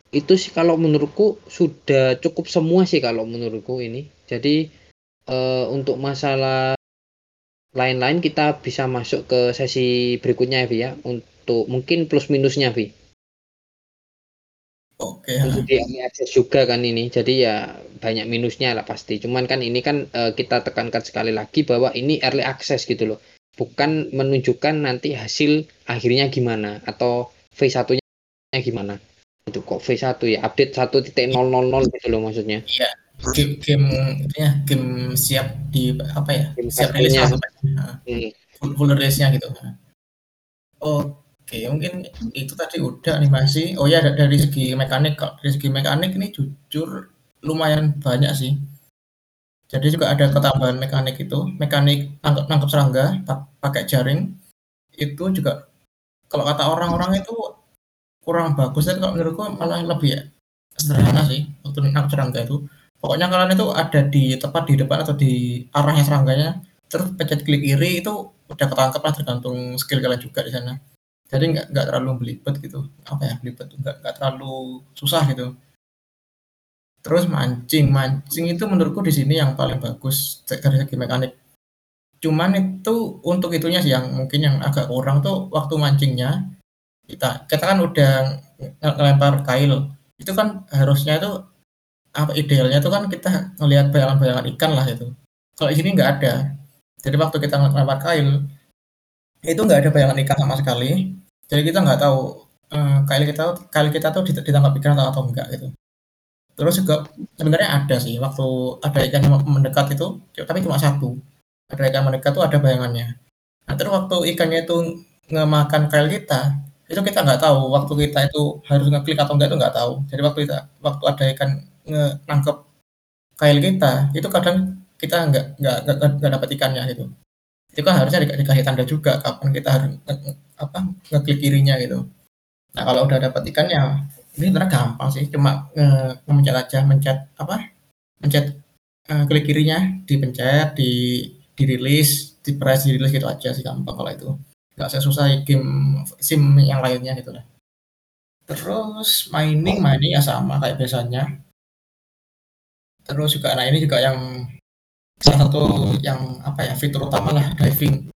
itu sih kalau menurutku sudah cukup semua sih kalau menurutku ini. Jadi uh, untuk masalah lain-lain kita bisa masuk ke sesi berikutnya Vi ya untuk mungkin plus minusnya Vi. Oke. Okay. Di akses juga kan ini, jadi ya banyak minusnya lah pasti. Cuman kan ini kan uh, kita tekankan sekali lagi bahwa ini early access gitu loh, bukan menunjukkan nanti hasil akhirnya gimana atau V1-nya gimana. Itu kok V1 ya, update 1.000 gitu loh maksudnya. Iya. Game game ya game siap di apa ya? Game siap rilis apa hmm. full, full rilisnya gitu. Oke mungkin itu tadi udah animasi oh ya dari segi mekanik kok. Dari segi mekanik ini jujur lumayan banyak sih. Jadi juga ada ketambahan mekanik itu. Mekanik tangkap nangkap serangga pakai jaring. Itu juga kalau kata orang-orang itu kurang bagus. Tapi kalau menurutku malah lebih sederhana sih untuk nangkap serangga itu. Pokoknya kalian itu ada di tepat di depan atau di arahnya serangganya terus pencet klik kiri itu udah ketangkep lah tergantung skill kalian juga di sana. Jadi nggak nggak terlalu belibet gitu. Apa ya belibet? Nggak nggak terlalu susah gitu. Terus mancing. Mancing itu menurutku di sini yang paling bagus dari segi mekanik. Cuman itu untuk itunya sih yang mungkin yang agak kurang tuh waktu mancingnya kita kita kan udah ngelempar kail itu kan harusnya itu apa idealnya itu kan kita ngelihat bayangan-bayangan ikan lah itu. Kalau di sini nggak ada. Jadi waktu kita ngelempar kail itu nggak ada bayangan ikan sama sekali. Jadi kita nggak tahu uh, kali kita kali kita tuh ditangkap ikan atau, atau enggak gitu. Terus juga sebenarnya ada sih waktu ada ikan mendekat itu, tapi cuma satu. Ada ikan mendekat tuh ada bayangannya. Nah terus waktu ikannya itu ngemakan kail kita, itu kita nggak tahu waktu kita itu harus ngeklik atau enggak itu nggak tahu. Jadi waktu kita waktu ada ikan nangkep kail kita, itu kadang kita nggak nggak nggak dapat ikannya gitu. Itu kan harusnya dikasih tanda juga kapan kita harus nge, apa ngeklik kirinya gitu. Nah kalau udah dapat ikannya ini sebenarnya gampang sih, cuma nge mencet aja, mencet apa, mencet, uh, klik kirinya, dipencet, di dirilis, di-press, dirilis gitu aja sih gampang kalau itu. Nggak sesusah game SIM yang lainnya gitu lah. Terus mining mining ya sama kayak biasanya. Terus juga nah ini juga yang salah satu yang apa ya, fitur utama lah diving.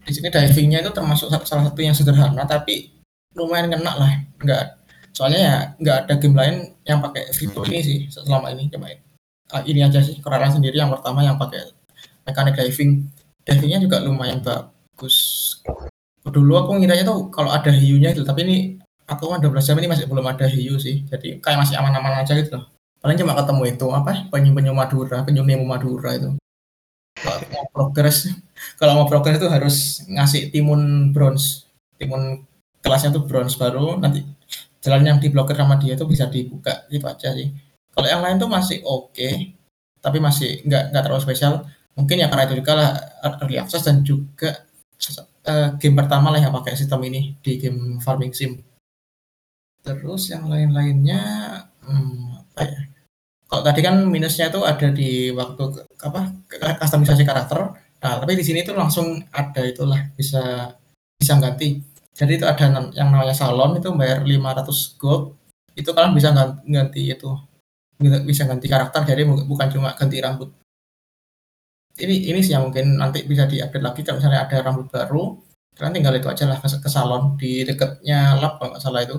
Di sini divingnya itu termasuk salah satu yang sederhana tapi lumayan kena lah, nggak soalnya ya nggak ada game lain yang pakai fitur ini sih selama ini cuma uh, ini aja sih Korala sendiri yang pertama yang pakai mekanik diving divingnya juga lumayan bagus dulu aku ngiranya tuh kalau ada hiunya itu tapi ini aku kan 12 jam ini masih belum ada hiu sih. Jadi kayak masih aman-aman aja gitu loh. Paling cuma ketemu itu apa penyu-penyu Madura penyu Nemo Madura itu. Kalau mau progres kalau mau progres itu harus ngasih timun bronze. Timun kelasnya tuh bronze baru nanti jalan yang diblokir sama dia itu bisa dibuka gitu aja sih. Kalau yang lain tuh masih oke okay, tapi masih nggak nggak terlalu spesial. Mungkin ya karena itu juga lah early access dan juga uh, game pertama lah yang pakai sistem ini di game farming sim. Terus yang lain-lainnya hmm, apa ya? Kalau tadi kan minusnya itu ada di waktu apa customisasi karakter. Nah tapi di sini tuh langsung ada itulah bisa bisa ganti. Jadi itu ada yang namanya salon itu bayar 500 gold. Itu kalian bisa ganti itu. Bisa ganti karakter jadi bukan cuma ganti rambut ini ini sih yang mungkin nanti bisa diupdate lagi kalau misalnya ada rambut baru kalian tinggal itu aja lah ke, salon di dekatnya lab kalau nggak salah itu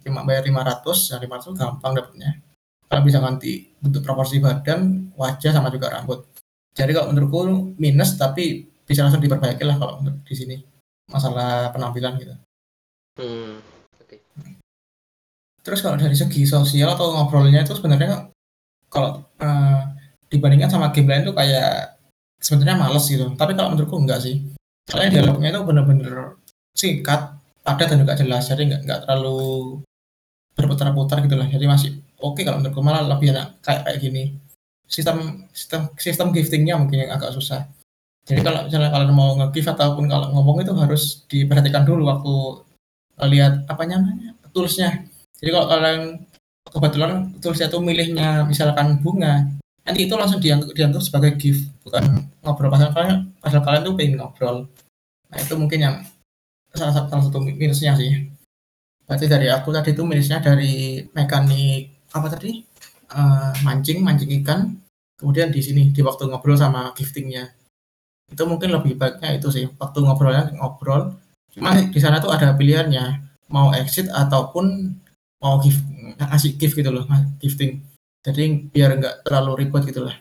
cuma bayar 500 ya 500 gampang dapetnya kalian bisa ganti bentuk proporsi badan wajah sama juga rambut jadi kalau menurutku minus tapi bisa langsung diperbaiki lah kalau di sini masalah penampilan gitu. Hmm. Okay. Terus kalau dari segi sosial atau ngobrolnya itu sebenarnya kalau uh, dibandingkan sama game lain tuh kayak sebenarnya males gitu. Tapi kalau menurutku enggak sih. Soalnya dialognya itu bener-bener singkat, padat dan juga jelas. Jadi enggak, enggak terlalu berputar-putar gitu lah. Jadi masih oke okay kalau menurutku malah lebih enak kayak kayak gini. Sistem sistem sistem giftingnya mungkin yang agak susah jadi kalau misalnya kalian mau nge-give ataupun kalau ngomong itu harus diperhatikan dulu waktu lihat apa namanya toolsnya. Jadi kalau kalian kebetulan toolsnya itu milihnya misalkan bunga, nanti itu langsung dianggap, dianggap sebagai gift, bukan ngobrol. Pasal kalian pasal kalian tuh pengen ngobrol. Nah itu mungkin yang salah satu, salah satu minusnya sih. Berarti dari aku tadi itu minusnya dari mekanik apa tadi? Uh, mancing mancing ikan, kemudian di sini di waktu ngobrol sama giftingnya. Itu mungkin lebih baiknya itu sih waktu ngobrolnya ngobrol. Cuma di sana tuh ada pilihannya mau exit ataupun mau gift ngasih gift gitu loh gifting jadi biar nggak terlalu ribet gitu lah.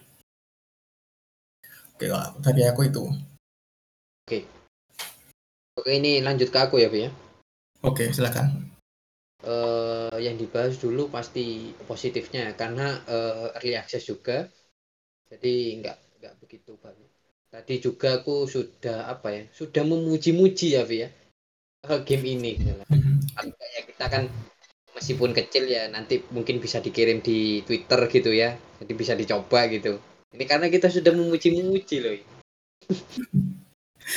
Oke tadi aku itu. Oke. Oke ini lanjut ke aku ya Bu ya. Oke silakan. Uh, yang dibahas dulu pasti positifnya karena uh, early access juga. Jadi nggak nggak begitu banyak. Tadi juga aku sudah apa ya sudah memuji-muji ya Vi ya eh, game ini. Mm-hmm. ya kita kan meskipun kecil ya nanti mungkin bisa dikirim di Twitter gitu ya jadi bisa dicoba gitu ini karena kita sudah memuji-muji loh ini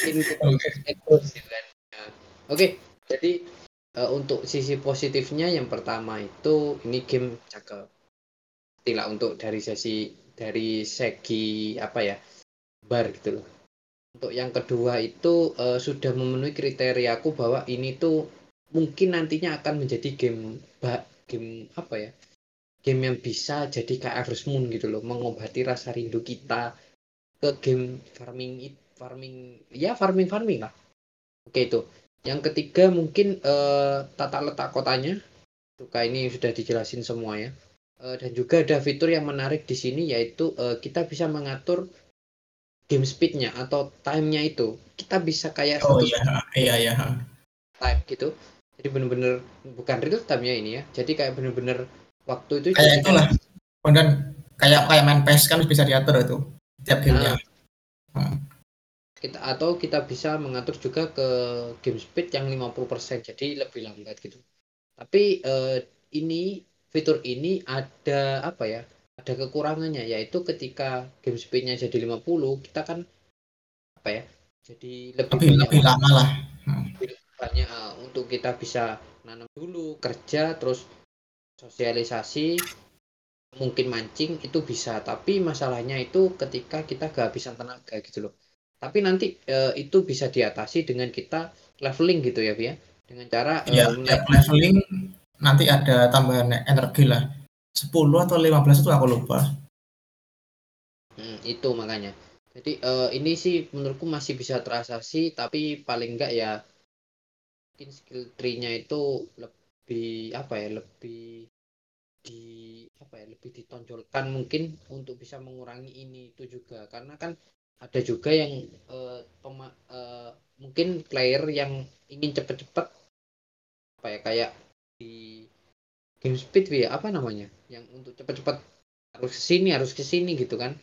okay. gitu kan. oke jadi uh, untuk sisi positifnya yang pertama itu ini game cakep tidak untuk dari sesi dari segi apa ya bar gitu loh untuk yang kedua itu uh, sudah memenuhi kriteriaku bahwa ini tuh mungkin nantinya akan menjadi game bak game apa ya? Game yang bisa jadi kayak Harvest Moon gitu loh mengobati rasa rindu kita ke game farming farming ya farming farming lah. Oke itu. Yang ketiga mungkin uh, tata letak kotanya. Suka ini sudah dijelasin semua ya. Uh, dan juga ada fitur yang menarik di sini yaitu uh, kita bisa mengatur game speednya atau timenya itu. Kita bisa kayak oh iya iya iya. Time gitu jadi bener-bener bukan real time ya ini ya. Jadi kayak bener-bener waktu itu kayak itulah. Kemudian kayak kayak main PES kan bisa diatur itu tiap gamenya. Nah, hmm. kita atau kita bisa mengatur juga ke game speed yang 50% jadi lebih lambat gitu. Tapi uh, ini fitur ini ada apa ya ada kekurangannya yaitu ketika game speednya jadi 50 kita kan apa ya jadi lebih, lebih, lebih lama lah banyak uh, untuk kita bisa nanam dulu kerja terus sosialisasi mungkin mancing itu bisa. Tapi masalahnya itu ketika kita kehabisan tenaga gitu loh. Tapi nanti uh, itu bisa diatasi dengan kita leveling gitu ya Bia dengan cara ya, uh, leveling nanti ada tambahan energi lah. 10 atau 15 itu aku lupa. Hmm, itu makanya. Jadi uh, ini sih menurutku masih bisa terasasi tapi paling enggak ya mungkin skill tree-nya itu lebih apa ya lebih di apa ya lebih ditonjolkan mungkin untuk bisa mengurangi ini itu juga. Karena kan ada juga yang uh, pema, uh, mungkin player yang ingin cepet-cepet apa ya kayak di game speed ya apa namanya yang untuk cepat-cepat harus ke sini harus ke sini gitu kan.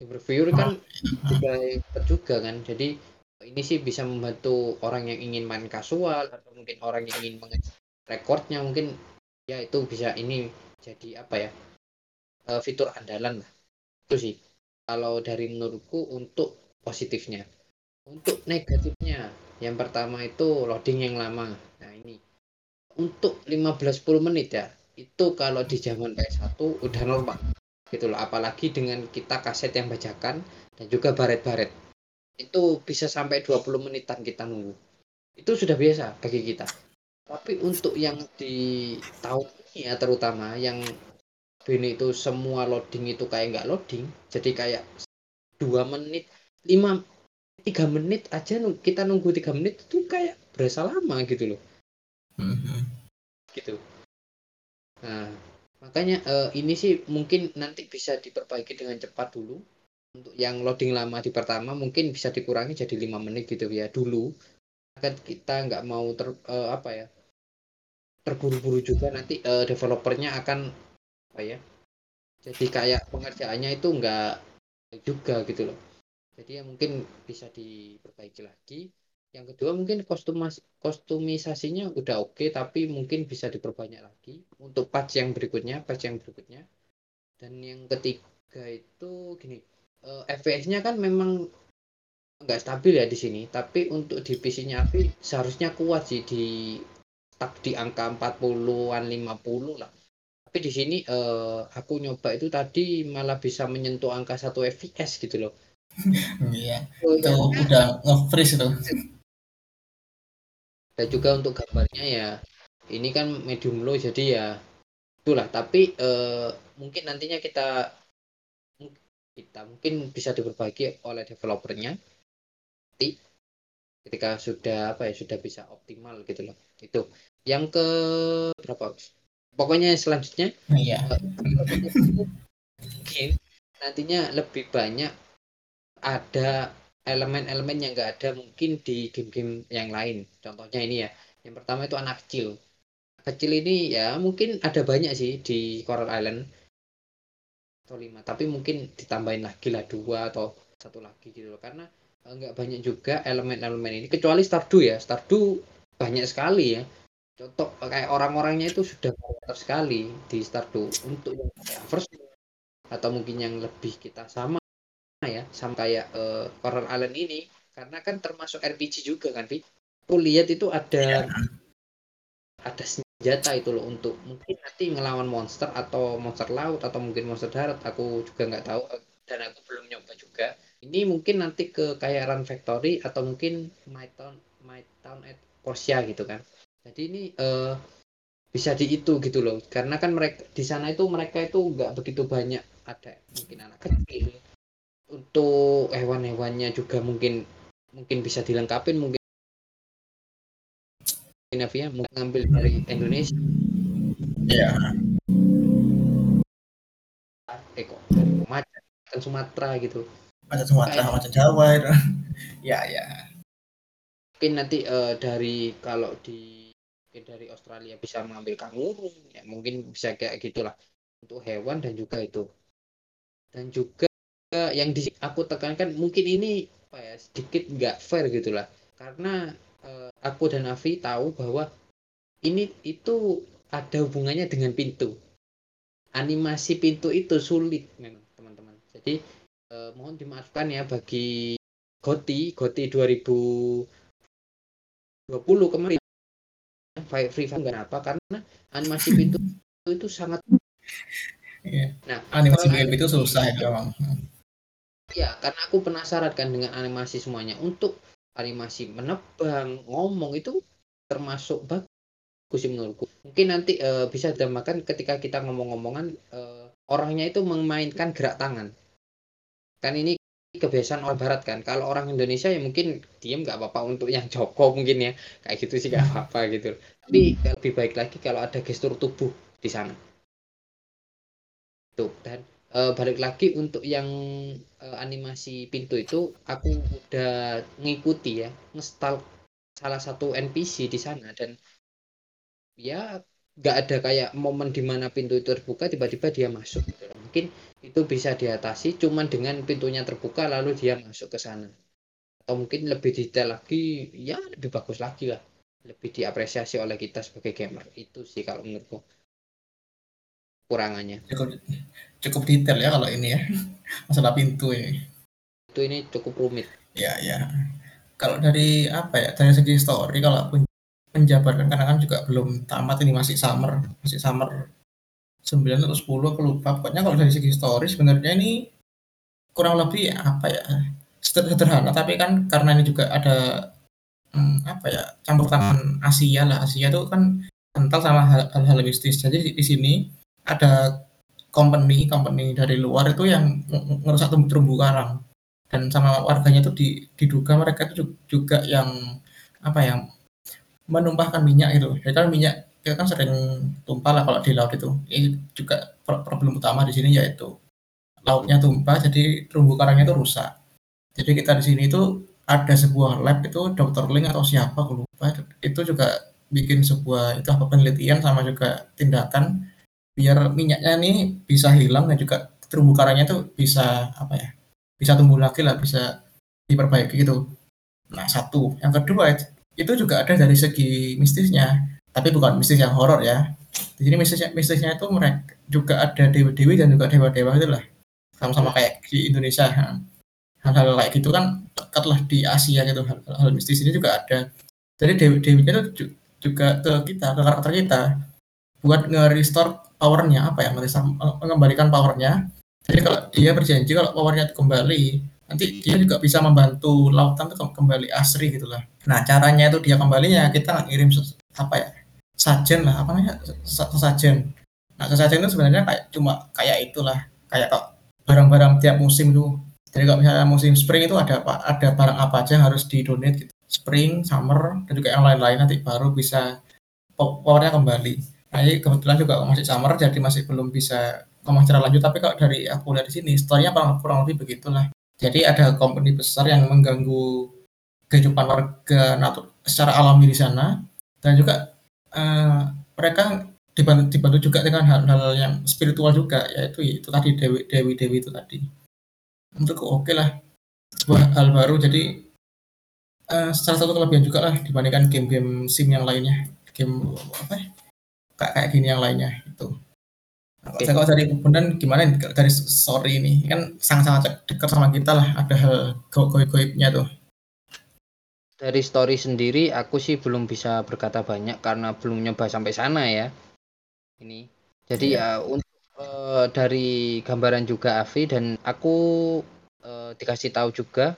Reviewer kan juga cepet juga kan. Jadi ini sih bisa membantu orang yang ingin main kasual atau mungkin orang yang ingin mengecek rekornya mungkin ya itu bisa ini jadi apa ya uh, fitur andalan lah. Itu sih. Kalau dari menurutku untuk positifnya. Untuk negatifnya yang pertama itu loading yang lama. Nah ini. Untuk 15-10 menit ya itu kalau di zaman PS1 udah normal gitu loh. Apalagi dengan kita kaset yang bajakan dan juga baret-baret itu bisa sampai 20 menitan kita nunggu. Itu sudah biasa bagi kita. Tapi untuk yang di tahun ini ya terutama yang ini itu semua loading itu kayak nggak loading jadi kayak dua menit lima tiga menit aja kita nunggu tiga menit itu kayak berasa lama gitu loh. Mm-hmm. gitu. Nah makanya uh, ini sih mungkin nanti bisa diperbaiki dengan cepat dulu untuk yang loading lama di pertama mungkin bisa dikurangi jadi lima menit gitu ya. Dulu kan kita nggak mau ter uh, apa ya terburu-buru juga nanti uh, developernya akan apa ya jadi kayak pengerjaannya itu nggak juga gitu loh. Jadi ya mungkin bisa diperbaiki lagi. Yang kedua mungkin kostumas kostumisasinya udah oke okay, tapi mungkin bisa diperbanyak lagi untuk patch yang berikutnya patch yang berikutnya. Dan yang ketiga itu gini uh, eh, FPS-nya kan memang nggak stabil ya di sini tapi untuk di PC-nya Avi seharusnya kuat sih di tak di angka 40-an 50 lah. Tapi di sini uh, aku nyoba itu tadi malah bisa menyentuh angka 1 FPS gitu loh. Iya. Oh, itu ya. udah nge-freeze itu dan juga untuk gambarnya ya ini kan medium low jadi ya itulah. Tapi uh, mungkin nantinya kita kita mungkin bisa diperbaiki oleh developernya nanti ketika sudah apa ya sudah bisa optimal gitu loh itu yang ke berapa pokoknya selanjutnya iya. mungkin nantinya lebih banyak ada elemen-elemen yang nggak ada mungkin di game-game yang lain. Contohnya ini ya. Yang pertama itu anak kecil. Kecil ini ya mungkin ada banyak sih di Coral Island atau lima, tapi mungkin ditambahin lagi lah dua atau satu lagi gitu loh. Karena eh, nggak banyak juga elemen-elemen ini kecuali Stardew ya. Stardew banyak sekali ya. Contoh kayak orang-orangnya itu sudah banyak sekali di Stardew untuk yang first atau mungkin yang lebih kita sama ya sama kayak uh, Coral Island ini karena kan termasuk RPG juga kan Vi aku lihat itu ada ya. ada senjata itu loh untuk mungkin nanti ngelawan monster atau monster laut atau mungkin monster darat aku juga nggak tahu dan aku belum nyoba juga. Ini mungkin nanti ke kayak Run Factory atau mungkin My Town My Town at Portia gitu kan. Jadi ini uh, bisa di itu gitu loh. Karena kan mereka di sana itu mereka itu nggak begitu banyak. Ada mungkin anak kecil. Untuk hewan-hewannya juga mungkin mungkin bisa dilengkapi mungkin Navia mungkin ngambil dari Indonesia. Ya Eko macan dan Sumatera gitu. Macan Sumatera macan Jawa itu. Ya ya mungkin nanti uh, dari kalau di mungkin dari Australia bisa mengambil kanguru ya mungkin bisa kayak gitulah. Untuk hewan dan juga itu. Dan juga yang di aku tekankan mungkin ini apa ya sedikit nggak fair gitulah. Karena aku dan Avi tahu bahwa ini itu ada hubungannya dengan pintu. Animasi pintu itu sulit memang teman-teman. Jadi eh, mohon dimaafkan ya bagi Goti Goti 2020 kemarin. Free Fire nggak apa karena animasi pintu itu sangat yeah. nah animasi game itu susah ya memang. Ya karena aku penasaran kan dengan animasi semuanya. Untuk animasi menebang ngomong itu termasuk bagus sih menurutku. Mungkin nanti uh, bisa ditambahkan ketika kita ngomong-ngomongan uh, orangnya itu memainkan gerak tangan. Kan ini kebiasaan orang barat kan. Kalau orang Indonesia ya mungkin diem nggak apa-apa untuk yang Joko mungkin ya. Kayak gitu sih nggak apa-apa gitu. Tapi lebih baik lagi kalau ada gestur tubuh di sana. Tuh dan e, balik lagi untuk yang e, animasi pintu itu aku udah ngikuti ya ngestal salah satu NPC di sana dan ya nggak ada kayak momen di mana pintu itu terbuka tiba-tiba dia masuk gitu. mungkin itu bisa diatasi cuman dengan pintunya terbuka lalu dia masuk ke sana. Atau mungkin lebih detail lagi ya lebih bagus lagi lah. Lebih diapresiasi oleh kita sebagai gamer. Itu sih kalau menurutku kurangannya cukup cukup detail ya kalau ini ya. Masalah pintu ini. Itu ini cukup rumit. Ya ya. Kalau dari apa ya dari segi story kalau pun menjabarkan karena kan juga belum tamat ini masih summer masih summer 9 atau 10 aku lupa. Pokoknya kalau dari segi story sebenarnya ini kurang lebih apa ya sederhana. Tapi kan karena ini juga ada hmm, apa ya campur tangan Asia lah. Asia itu kan kental sama hal-hal mistis jadi di, di sini ada company company dari luar itu yang ngerusak terumbu karang dan sama warganya itu diduga mereka itu juga yang apa ya menumpahkan minyak itu. Ya kan minyak kita kan sering tumpah lah kalau di laut itu. Ini juga problem utama di sini yaitu lautnya tumpah jadi terumbu karangnya itu rusak. Jadi kita di sini itu ada sebuah lab itu dokter Ling atau siapa aku lupa itu juga bikin sebuah itu apa penelitian sama juga tindakan biar minyaknya ini bisa hilang dan juga terumbu karangnya itu bisa apa ya bisa tumbuh lagi lah bisa diperbaiki gitu. Nah satu. Yang kedua itu juga ada dari segi mistisnya tapi bukan mistis yang horor ya. Di sini mistisnya mistisnya itu mereka juga ada dewi-dewi dan juga dewa-dewa itu lah. Sama-sama kayak di Indonesia hal-hal kayak gitu kan dekat lah di Asia gitu hal-hal mistis ini juga ada. Jadi dewi-dewinya itu juga ke kita ke karakter kita. Buat nge-restore powernya apa ya mengembalikan powernya jadi kalau dia berjanji kalau powernya kembali nanti dia juga bisa membantu lautan itu kembali asri gitu lah. Nah caranya itu dia kembalinya kita ngirim apa ya sajen lah apa namanya sajen. Nah sesajen itu sebenarnya kayak cuma kayak itulah kayak kok barang-barang tiap musim tuh. Jadi kalau misalnya musim spring itu ada apa ada barang apa aja yang harus di donate gitu. Spring, summer dan juga yang lain-lain nanti baru bisa powernya kembali. Nah ini kebetulan juga masih summer jadi masih belum bisa ngomong secara lanjut tapi kalau dari aku lihat di sini storynya kurang, kurang lebih begitulah. Jadi ada company besar yang mengganggu kehidupan warga natur secara alami di sana dan juga uh, mereka dibantu, dibantu juga dengan hal-hal yang spiritual juga yaitu itu tadi dewi dewi dewi itu tadi. Untuk oke okay lah sebuah hal baru jadi uh, salah satu kelebihan juga lah dibandingkan game-game sim yang lainnya. Game apa ya, kayak kayak gini yang lainnya itu Okay. Kalau dari Bundan gimana dari story ini? Kan sangat-sangat dekat sama kita lah, ada hal goib-goibnya tuh. Dari story sendiri aku sih belum bisa berkata banyak karena belum nyoba sampai sana ya. Ini. Jadi yeah. ya untuk uh, dari gambaran juga Avi dan aku uh, dikasih tahu juga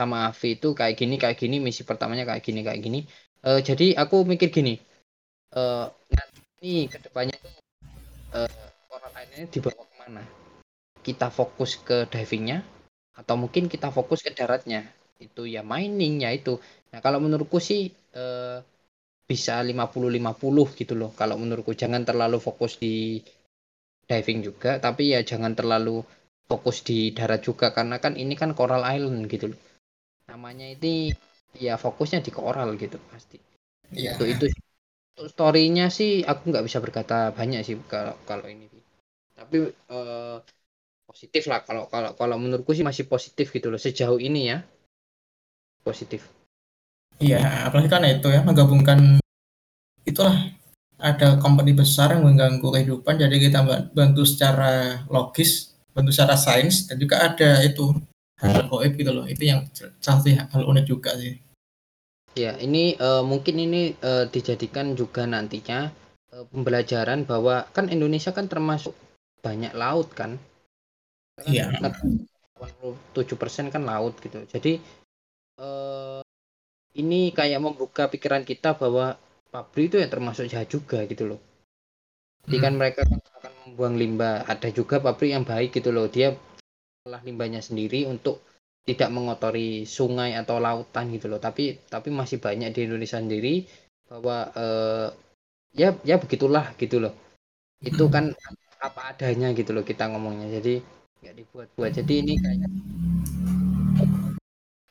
sama Avi itu kayak gini kayak gini misi pertamanya kayak gini kayak gini. Uh, jadi aku mikir gini. Uh, nanti ke depannya tuh uh, lainnya dibawa ke mana? Kita fokus ke divingnya atau mungkin kita fokus ke daratnya? Itu ya miningnya itu. Nah kalau menurutku sih eh, bisa 50-50 gitu loh. Kalau menurutku jangan terlalu fokus di diving juga tapi ya jangan terlalu fokus di darat juga karena kan ini kan Coral Island gitu loh. Namanya ini ya fokusnya di coral gitu pasti. Iya. itu itu untuk storynya sih aku nggak bisa berkata banyak sih kalau kalau ini tapi eh, positif lah kalau kalau kalau menurutku sih masih positif gitu loh sejauh ini ya positif Iya, apalagi kan itu ya menggabungkan itulah ada company besar yang mengganggu kehidupan jadi kita ba- bantu secara logis, bantu secara sains dan juga ada itu hal goib gitu loh. Itu yang salah hal unik juga sih. Ya ini eh, mungkin ini eh, dijadikan juga nantinya eh, pembelajaran bahwa kan Indonesia kan termasuk banyak laut kan? Iya. 87% kan laut gitu. Jadi eh, ini kayak membuka pikiran kita bahwa pabrik itu ya termasuk jahat juga gitu loh. Jadi kan mereka kan akan membuang limbah. Ada juga pabrik yang baik gitu loh. Dia olah limbahnya sendiri untuk tidak mengotori sungai atau lautan gitu loh. Tapi tapi masih banyak di Indonesia sendiri bahwa eh, ya ya begitulah gitu loh. Itu kan apa adanya gitu loh kita ngomongnya. Jadi nggak dibuat-buat. Jadi ini kayak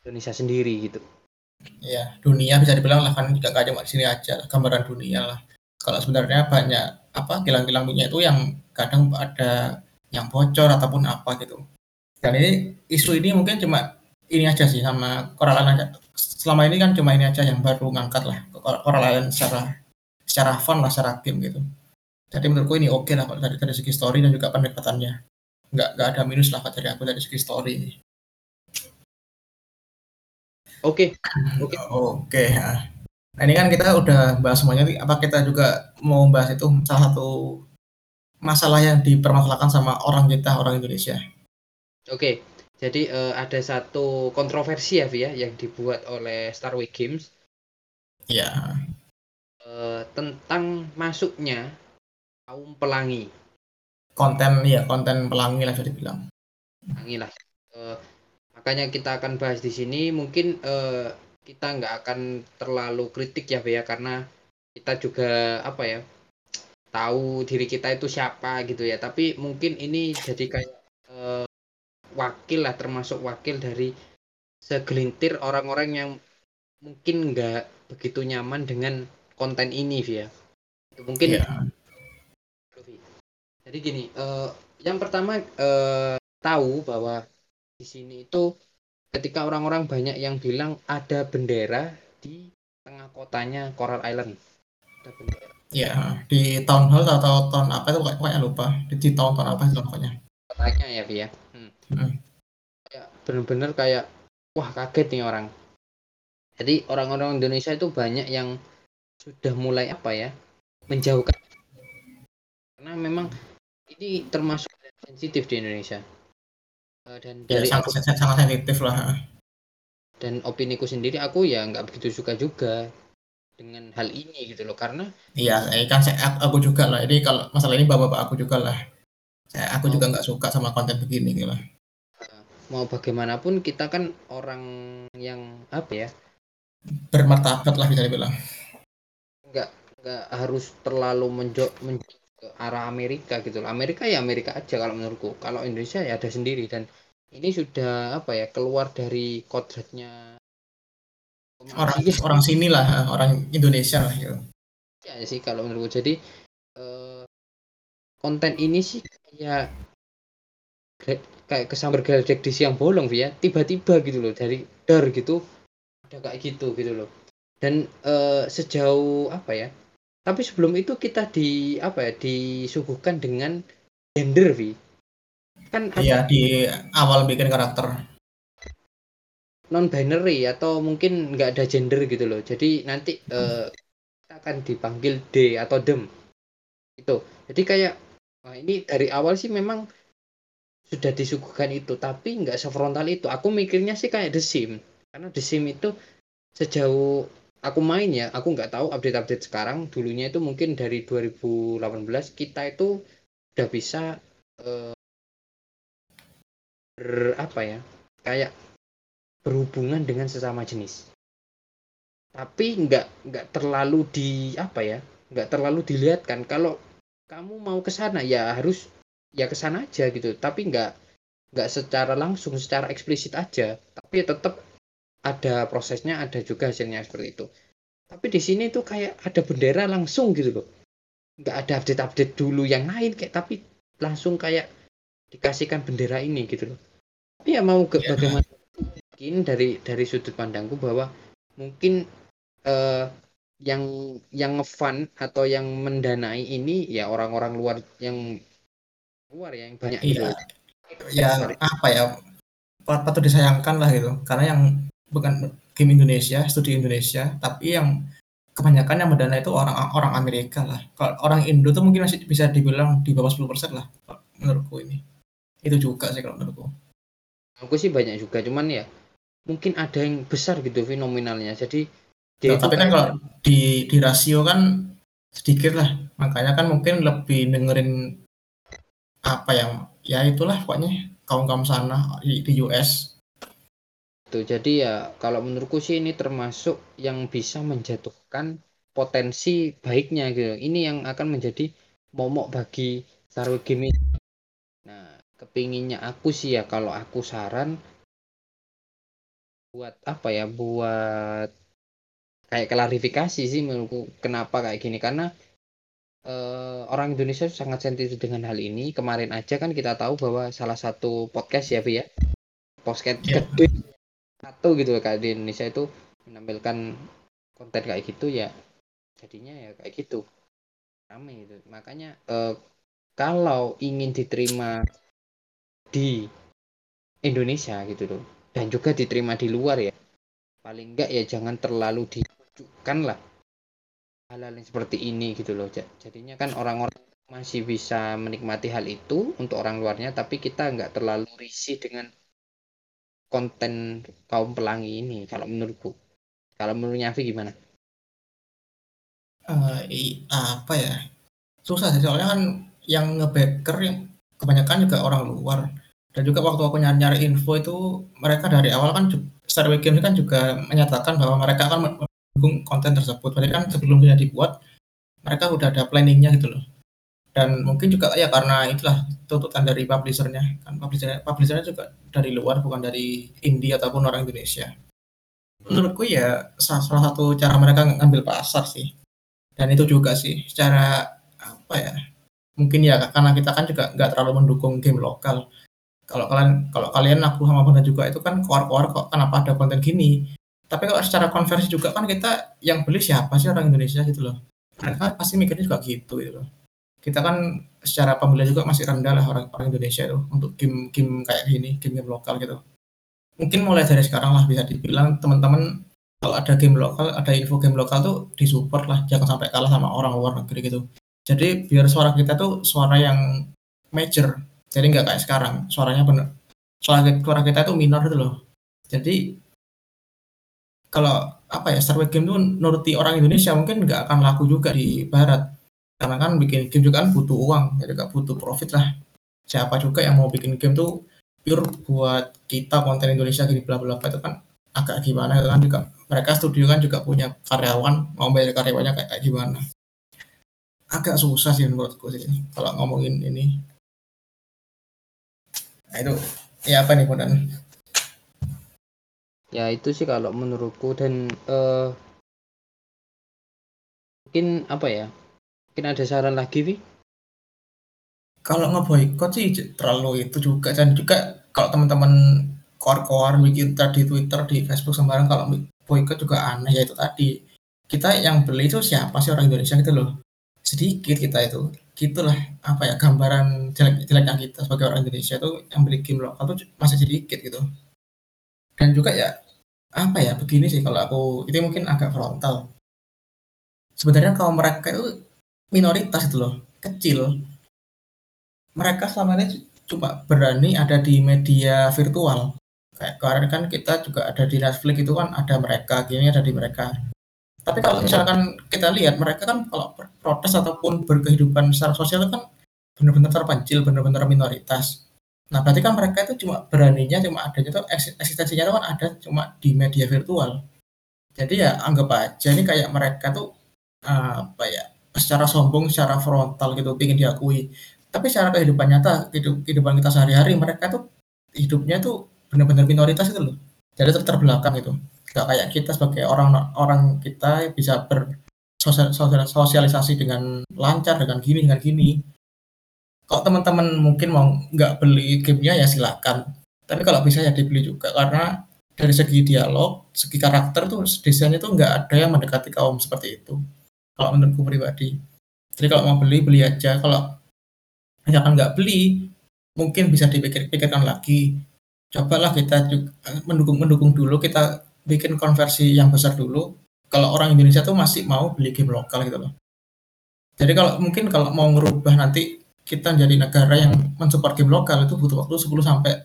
Indonesia sendiri gitu. Ya, dunia bisa dibilang lah kan nggak cuma di sini aja, lah, gambaran dunia lah. Kalau sebenarnya banyak apa kilang-kilang minyak itu yang kadang ada yang bocor ataupun apa gitu. Dan ini isu ini mungkin cuma ini aja sih sama Coral Island aja. Selama ini kan cuma ini aja yang baru ngangkat lah Coral Island secara secara fun lah, secara game gitu. Jadi menurutku ini oke lah kalau dari, dari segi story dan juga pendekatannya. Nggak, nggak ada minus lah dari aku dari segi story ini. oke Oke. Oke. ya. Nah ini kan kita udah bahas semuanya. Apa kita juga mau bahas itu salah satu masalah yang dipermasalahkan sama orang kita, orang Indonesia. Oke, jadi eh, ada satu kontroversi ya, Vi, ya, yang dibuat oleh Starway Games Ya, eh, tentang masuknya kaum pelangi. konten ya konten pelangi lah bisa dibilang. Pelangi lah. Eh, makanya kita akan bahas di sini. Mungkin eh, kita nggak akan terlalu kritik ya, Vi, ya, karena kita juga apa ya tahu diri kita itu siapa gitu ya. Tapi mungkin ini jadi kayak wakil lah, termasuk wakil dari segelintir orang-orang yang mungkin nggak begitu nyaman dengan konten ini Vi, ya. Mungkin Iya. Jadi gini, eh, yang pertama eh, tahu bahwa di sini itu ketika orang-orang banyak yang bilang ada bendera di tengah kotanya Coral Island. Ada bendera. Ya, di town hall atau tahun apa itu pokoknya lupa. Di, di tahun-tahun apa itu pokoknya. Kotanya ya, Vi, ya. Hmm. Kayak bener-bener kayak wah kaget nih orang. Jadi orang-orang Indonesia itu banyak yang sudah mulai apa ya menjauhkan karena memang ini termasuk sensitif di Indonesia. Eh, Dan Ya, dari sangat, sangat, sangat sensitif lah. dan opiniku sendiri aku ya nggak begitu suka juga dengan hal ini gitu loh karena Iya, ini kan saya, aku, aku juga lah. Ini kalau masalah ini bapak-bapak aku juga lah. Saya, aku juga nggak suka sama konten begini gitu lah. Mau bagaimanapun kita kan orang yang apa ya? Bermartabat lah bisa dibilang. nggak nggak harus terlalu menjok menjok ke arah Amerika gitu loh. Amerika ya Amerika aja kalau menurutku. Kalau Indonesia ya ada sendiri. Dan ini sudah apa ya keluar dari kodratnya Orang orang sini lah, orang Indonesia lah gitu. ya sih kalau menurutku. Jadi eh, konten ini sih kayak kayak- kesambar geledek di siang bolong ya tiba-tiba gitu loh dari dar gitu ada kayak gitu gitu loh. Dan eh, sejauh apa ya tapi sebelum itu kita di apa ya disuguhkan dengan gender Vi. Kan ada Iya, di awal bikin karakter. non binary atau mungkin nggak ada gender gitu loh. Jadi nanti eh, kita akan dipanggil D atau dem. Itu jadi kayak wah ini dari awal sih memang sudah disuguhkan itu tapi nggak sefrontal itu. Aku mikirnya sih kayak The Sim karena The Sim itu sejauh aku main ya aku nggak tahu update-update sekarang. Dulunya itu mungkin dari 2018 kita itu udah bisa eh, ber apa ya kayak berhubungan dengan sesama jenis. Tapi nggak nggak terlalu di apa ya nggak terlalu dilihatkan. Kalau kamu mau ke sana ya harus ya ke sana aja gitu. Tapi nggak nggak secara langsung secara eksplisit aja. Tapi tetap ada prosesnya ada juga hasilnya seperti itu. Tapi di sini tuh kayak ada bendera langsung gitu loh nggak ada update-update dulu yang lain kayak tapi langsung kayak dikasihkan bendera ini gitu loh. Tapi ya mau ke, ya. bagaimana? Mungkin dari dari sudut pandangku bahwa mungkin uh, yang yang ngefun atau yang mendanai ini ya orang-orang luar yang luar ya yang banyak iya. gitu. Ya apa ya patut disayangkan lah gitu karena yang bukan game Indonesia, studi Indonesia, tapi yang kebanyakan yang mendanai itu orang orang Amerika lah. Kalau orang Indo tuh mungkin masih bisa dibilang di bawah 10% lah menurutku ini. Itu juga sih kalau menurutku. Aku sih banyak juga, cuman ya mungkin ada yang besar gitu fenomenalnya. Jadi dia nah, tapi kan kalau di di rasio kan sedikit lah makanya kan mungkin lebih dengerin apa yang ya itulah pokoknya kaum kaum sana di, di US tuh jadi ya kalau menurutku sih ini termasuk yang bisa menjatuhkan potensi baiknya gitu. Ini yang akan menjadi momok bagi Star Game nah kepinginnya aku sih ya kalau aku saran buat apa ya buat kayak klarifikasi sih menurutku kenapa kayak gini. Karena uh, orang Indonesia sangat sensitif dengan hal ini. Kemarin aja kan kita tahu bahwa salah satu podcast ya Vi ya. Podcast yeah. gede satu gitu kayak di Indonesia itu menampilkan konten kayak gitu ya jadinya ya kayak gitu. Rame itu makanya uh, kalau ingin diterima di Indonesia gitu loh dan juga diterima di luar ya paling enggak ya jangan terlalu di tunjukkan lah hal-hal yang seperti ini gitu loh. Jadinya kan orang-orang masih bisa menikmati hal itu untuk orang luarnya tapi kita nggak terlalu risih dengan konten kaum pelangi ini kalau menurutku. Kalau menurutnya Avi gimana? Uh, apa ya? Susah sih soalnya kan yang ngebacker yang kebanyakan juga orang luar. Dan juga waktu aku nyari-nyari info itu mereka dari awal kan Star Games kan juga menyatakan bahwa mereka akan mendukung konten tersebut. Berarti kan sebelumnya dibuat, mereka udah ada planningnya gitu loh. Dan mungkin juga ya karena itulah tuntutan dari publishernya. Kan publishernya, publishernya juga dari luar, bukan dari India ataupun orang Indonesia. Menurutku ya salah satu cara mereka ngambil pasar sih. Dan itu juga sih secara apa ya, mungkin ya karena kita kan juga nggak terlalu mendukung game lokal. Kalau kalian kalau kalian aku sama Bunda juga itu kan keluar-keluar kok kenapa ada konten gini tapi kalau secara konversi juga kan kita yang beli siapa sih orang Indonesia gitu loh. Mereka pasti mikirnya juga gitu gitu loh. Kita kan secara pembelian juga masih rendah lah orang orang Indonesia itu untuk game-game kayak gini, game-game lokal gitu. Mungkin mulai dari sekarang lah bisa dibilang teman-teman kalau ada game lokal, ada info game lokal tuh disupport lah, jangan sampai kalah sama orang luar negeri gitu. Jadi biar suara kita tuh suara yang major, jadi nggak kayak sekarang, suaranya bener, suara, suara kita tuh minor gitu loh. Jadi kalau apa ya Star game itu nuruti orang Indonesia mungkin nggak akan laku juga di Barat. Karena kan bikin game juga kan butuh uang jadi nggak butuh profit lah. Siapa juga yang mau bikin game tuh pure buat kita konten Indonesia gini bla bla itu kan agak gimana kan juga. Mereka studio kan juga punya karyawan mau bayar karyawannya kayak, kayak gimana. Agak susah sih menurutku sih kalau ngomongin ini. Nah itu ya apa nih Bonan ya itu sih kalau menurutku. Dan uh, mungkin apa ya? Mungkin ada saran lagi Vi? Kalau ngeboikot sih terlalu itu juga. Dan juga kalau teman-teman kor-kor bikin tadi Twitter di Facebook sembarang kalau boikot juga aneh. Ya itu tadi. Kita yang beli itu siapa sih orang Indonesia gitu loh? Sedikit kita itu. Gitulah apa ya gambaran jelek-jeleknya kita sebagai orang Indonesia itu yang beli game lokal tuh masih sedikit gitu dan juga ya apa ya begini sih kalau aku itu mungkin agak frontal. Sebenarnya kalau mereka itu minoritas itu loh kecil. Mereka selama ini cuma berani ada di media virtual. Kayak kemarin kan kita juga ada di Netflix itu kan ada mereka gini ada di mereka. Tapi kalau misalkan kita lihat mereka kan kalau protes ataupun berkehidupan secara sosial kan benar-benar terpencil benar-benar minoritas Nah, berarti kan mereka itu cuma beraninya cuma adanya tuh eksistensinya itu kan ada cuma di media virtual. Jadi ya anggap aja ini kayak mereka tuh apa ya secara sombong, secara frontal gitu ingin diakui. Tapi secara kehidupan nyata, kehidupan kita sehari-hari mereka tuh hidupnya tuh benar-benar minoritas itu loh. Jadi ter terbelakang itu. Gak kayak kita sebagai orang orang kita bisa bersosialisasi dengan lancar dengan gini dengan gini. Kalau teman-teman mungkin mau nggak beli gamenya ya silakan. Tapi kalau bisa ya dibeli juga karena dari segi dialog, segi karakter tuh desainnya tuh nggak ada yang mendekati kaum seperti itu. Kalau menurutku pribadi. Jadi kalau mau beli beli aja. Kalau misalkan nggak beli, mungkin bisa dipikir-pikirkan lagi. Cobalah kita mendukung mendukung dulu kita bikin konversi yang besar dulu. Kalau orang Indonesia tuh masih mau beli game lokal gitu loh. Jadi kalau mungkin kalau mau ngerubah nanti kita jadi negara yang mensupport game lokal itu butuh waktu 10 sampai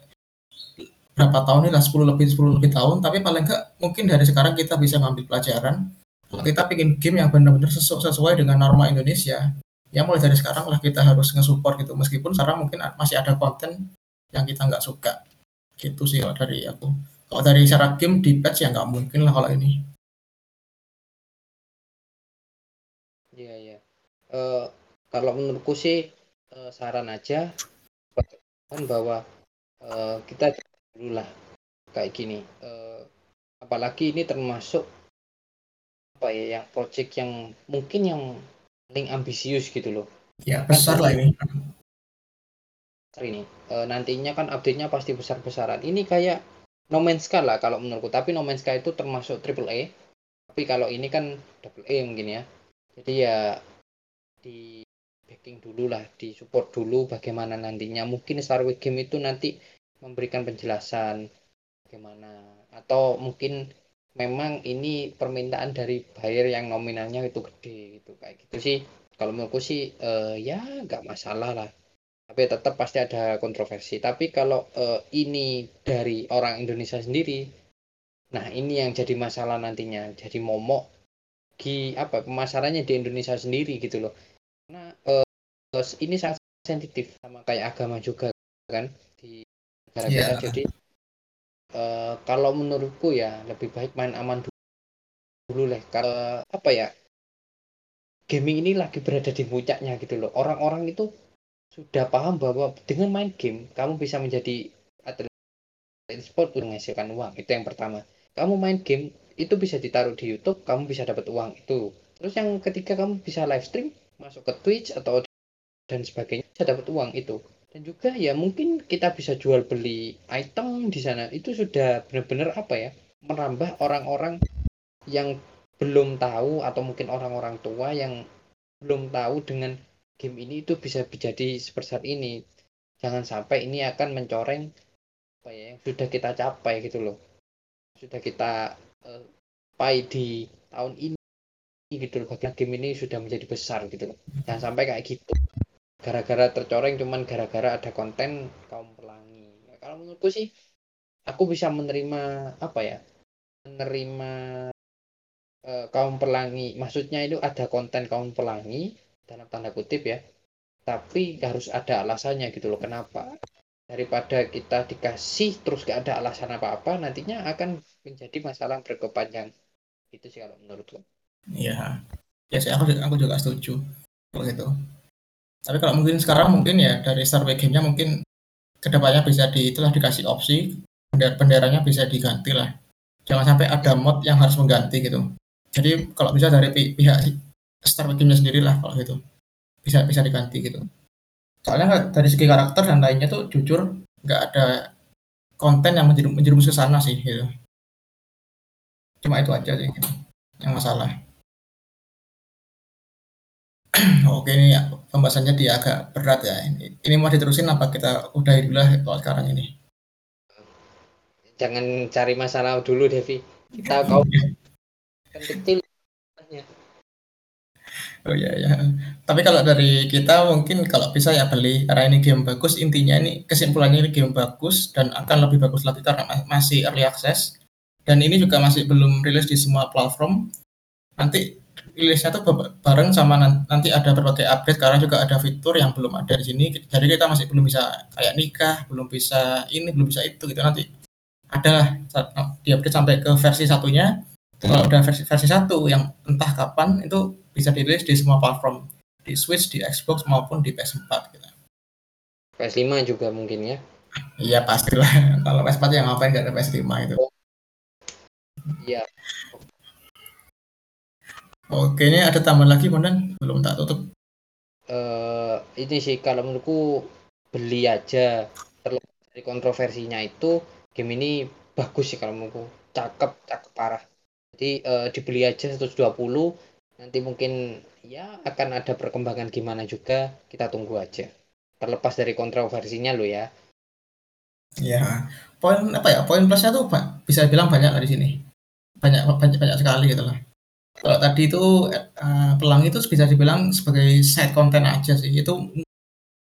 berapa tahun ini lah 10 lebih 10 lebih tahun. Tapi paling enggak mungkin dari sekarang kita bisa ngambil pelajaran. Kita bikin game yang benar-benar sesuai dengan norma Indonesia. Ya mulai dari sekarang lah kita harus nge-support gitu. Meskipun sekarang mungkin masih ada konten yang kita nggak suka. Gitu sih kalau dari aku. Kalau dari secara game di patch ya nggak mungkin lah kalau ini. Iya iya. Uh, kalau menurutku sih uh, saran aja kan bahwa uh, kita dulu lah kayak gini uh, apalagi ini termasuk apa ya yang project yang mungkin yang paling ambisius gitu loh. Ya besar lah ini. Ini. Uh, nantinya kan update-nya pasti besar-besaran. Ini kayak No Man's Sky lah kalau menurutku. Tapi No Man's Sky itu termasuk triple A. Tapi kalau ini kan double A mungkin ya. Jadi ya di backing dulu lah di support dulu bagaimana nantinya. Mungkin Star Wars Game itu nanti memberikan penjelasan bagaimana. Atau mungkin memang ini permintaan dari buyer yang nominalnya itu gede gitu kayak gitu sih. Kalau menurutku sih uh, ya nggak masalah lah. Tapi tetap pasti ada kontroversi. Tapi kalau uh, ini dari orang Indonesia sendiri nah ini yang jadi masalah nantinya. Jadi momok di apa pemasarannya di Indonesia sendiri gitu loh uh, ini sangat sensitif sama kayak agama juga kan? Di negara yeah. kita jadi uh, kalau menurutku ya lebih baik main aman dulu, dulu lah. Karena apa ya gaming ini lagi berada di puncaknya gitu loh. Orang-orang itu sudah paham bahwa dengan main game kamu bisa menjadi atlet sport untuk menghasilkan uang. Itu yang pertama. Kamu main game itu bisa ditaruh di YouTube kamu bisa dapat uang itu. Terus yang ketiga kamu bisa live stream masuk ke Twitch atau dan sebagainya. Bisa dapat uang itu. Dan juga ya mungkin kita bisa jual beli item di sana. Itu sudah benar-benar apa ya menambah orang-orang yang belum tahu atau mungkin orang-orang tua yang belum tahu dengan game ini itu bisa menjadi sebesar ini. Jangan sampai ini akan mencoreng apa ya yang sudah kita capai gitu loh. Sudah kita uh, di tahun ini gitu loh. Bagian game ini sudah menjadi besar gitu loh. Jangan sampai kayak gitu gara-gara tercoreng cuman gara-gara ada konten kaum pelangi. Ya, kalau menurutku sih aku bisa menerima apa ya menerima uh, kaum pelangi. Maksudnya itu ada konten kaum pelangi dalam tanda kutip ya tapi harus ada alasannya gitu loh kenapa? Daripada kita dikasih terus gak ada alasan apa-apa nantinya akan menjadi masalah berkepanjang. Itu sih kalau menurutku. Iya. Ya sih aku aku juga setuju. Kalau gitu tapi kalau mungkin sekarang mungkin ya dari Wars Game-nya mungkin ke depannya bisa di itulah dikasih opsi benderanya bisa diganti lah. Jangan sampai ada mod yang harus mengganti gitu. Jadi kalau bisa dari pihak Star Wars Game-nya sendiri lah kalau gitu. Bisa bisa diganti gitu. Soalnya dari segi karakter dan lainnya tuh jujur nggak ada konten yang menjerumus ke sana sih gitu. Cuma itu aja sih gitu. yang masalah. Oke ini ya, pembahasannya dia agak berat ya. Ini, ini mau diterusin apa kita udah dulu lah kalau sekarang ini? Jangan cari masalah dulu Devi. Kita kau kecil. Oh iya ya. Tapi kalau dari kita mungkin kalau bisa ya beli karena ini game bagus. Intinya ini kesimpulannya ini game bagus dan akan lebih bagus lagi karena masih early access dan ini juga masih belum rilis di semua platform. Nanti rilisnya tuh bareng sama nanti ada berbagai update karena juga ada fitur yang belum ada di sini. Jadi kita masih belum bisa kayak nikah, belum bisa ini, belum bisa itu gitu nanti. Ada di update sampai ke versi satunya. Kalau udah versi versi satu yang entah kapan itu bisa dirilis di semua platform di Switch, di Xbox maupun di PS4 gitu. PS5 juga mungkin ya. Iya pastilah. Kalau PS4 yang ngapain nggak ada PS5 itu. Iya. Oke, ini ada tambahan lagi, Bondan? Belum tak tutup. Uh, ini sih kalau menurutku beli aja. Terlepas dari kontroversinya itu game ini bagus sih kalau menurutku. Cakep cakep parah. Jadi uh, dibeli aja 120 nanti mungkin ya akan ada perkembangan gimana juga. Kita tunggu aja. Terlepas dari kontroversinya lo ya. Ya poin apa ya poin plusnya tuh bisa bilang banyak lah di sini. Banyak banyak banyak sekali gitu lah kalau tadi itu uh, pelangi itu bisa dibilang sebagai side content aja sih itu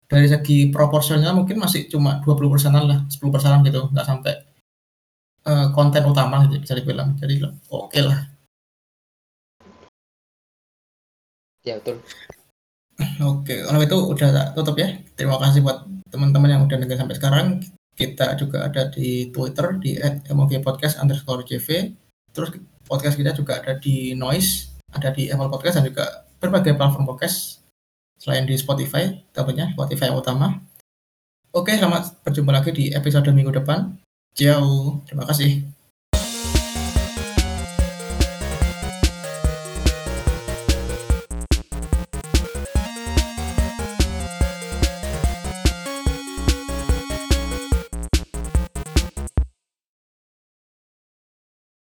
dari segi proporsionalnya mungkin masih cuma 20 persenan lah 10 persenan gitu nggak sampai uh, konten utama gitu bisa dibilang jadi oke okay lah ya betul Oke, kalau itu udah tutup ya. Terima kasih buat teman-teman yang udah dengar sampai sekarang. Kita juga ada di Twitter di @movpodcast underscore jv. Terus podcast kita juga ada di Noise, ada di Apple Podcast dan juga berbagai platform podcast selain di Spotify, tentunya Spotify yang utama. Oke, selamat berjumpa lagi di episode minggu depan. Ciao, terima kasih.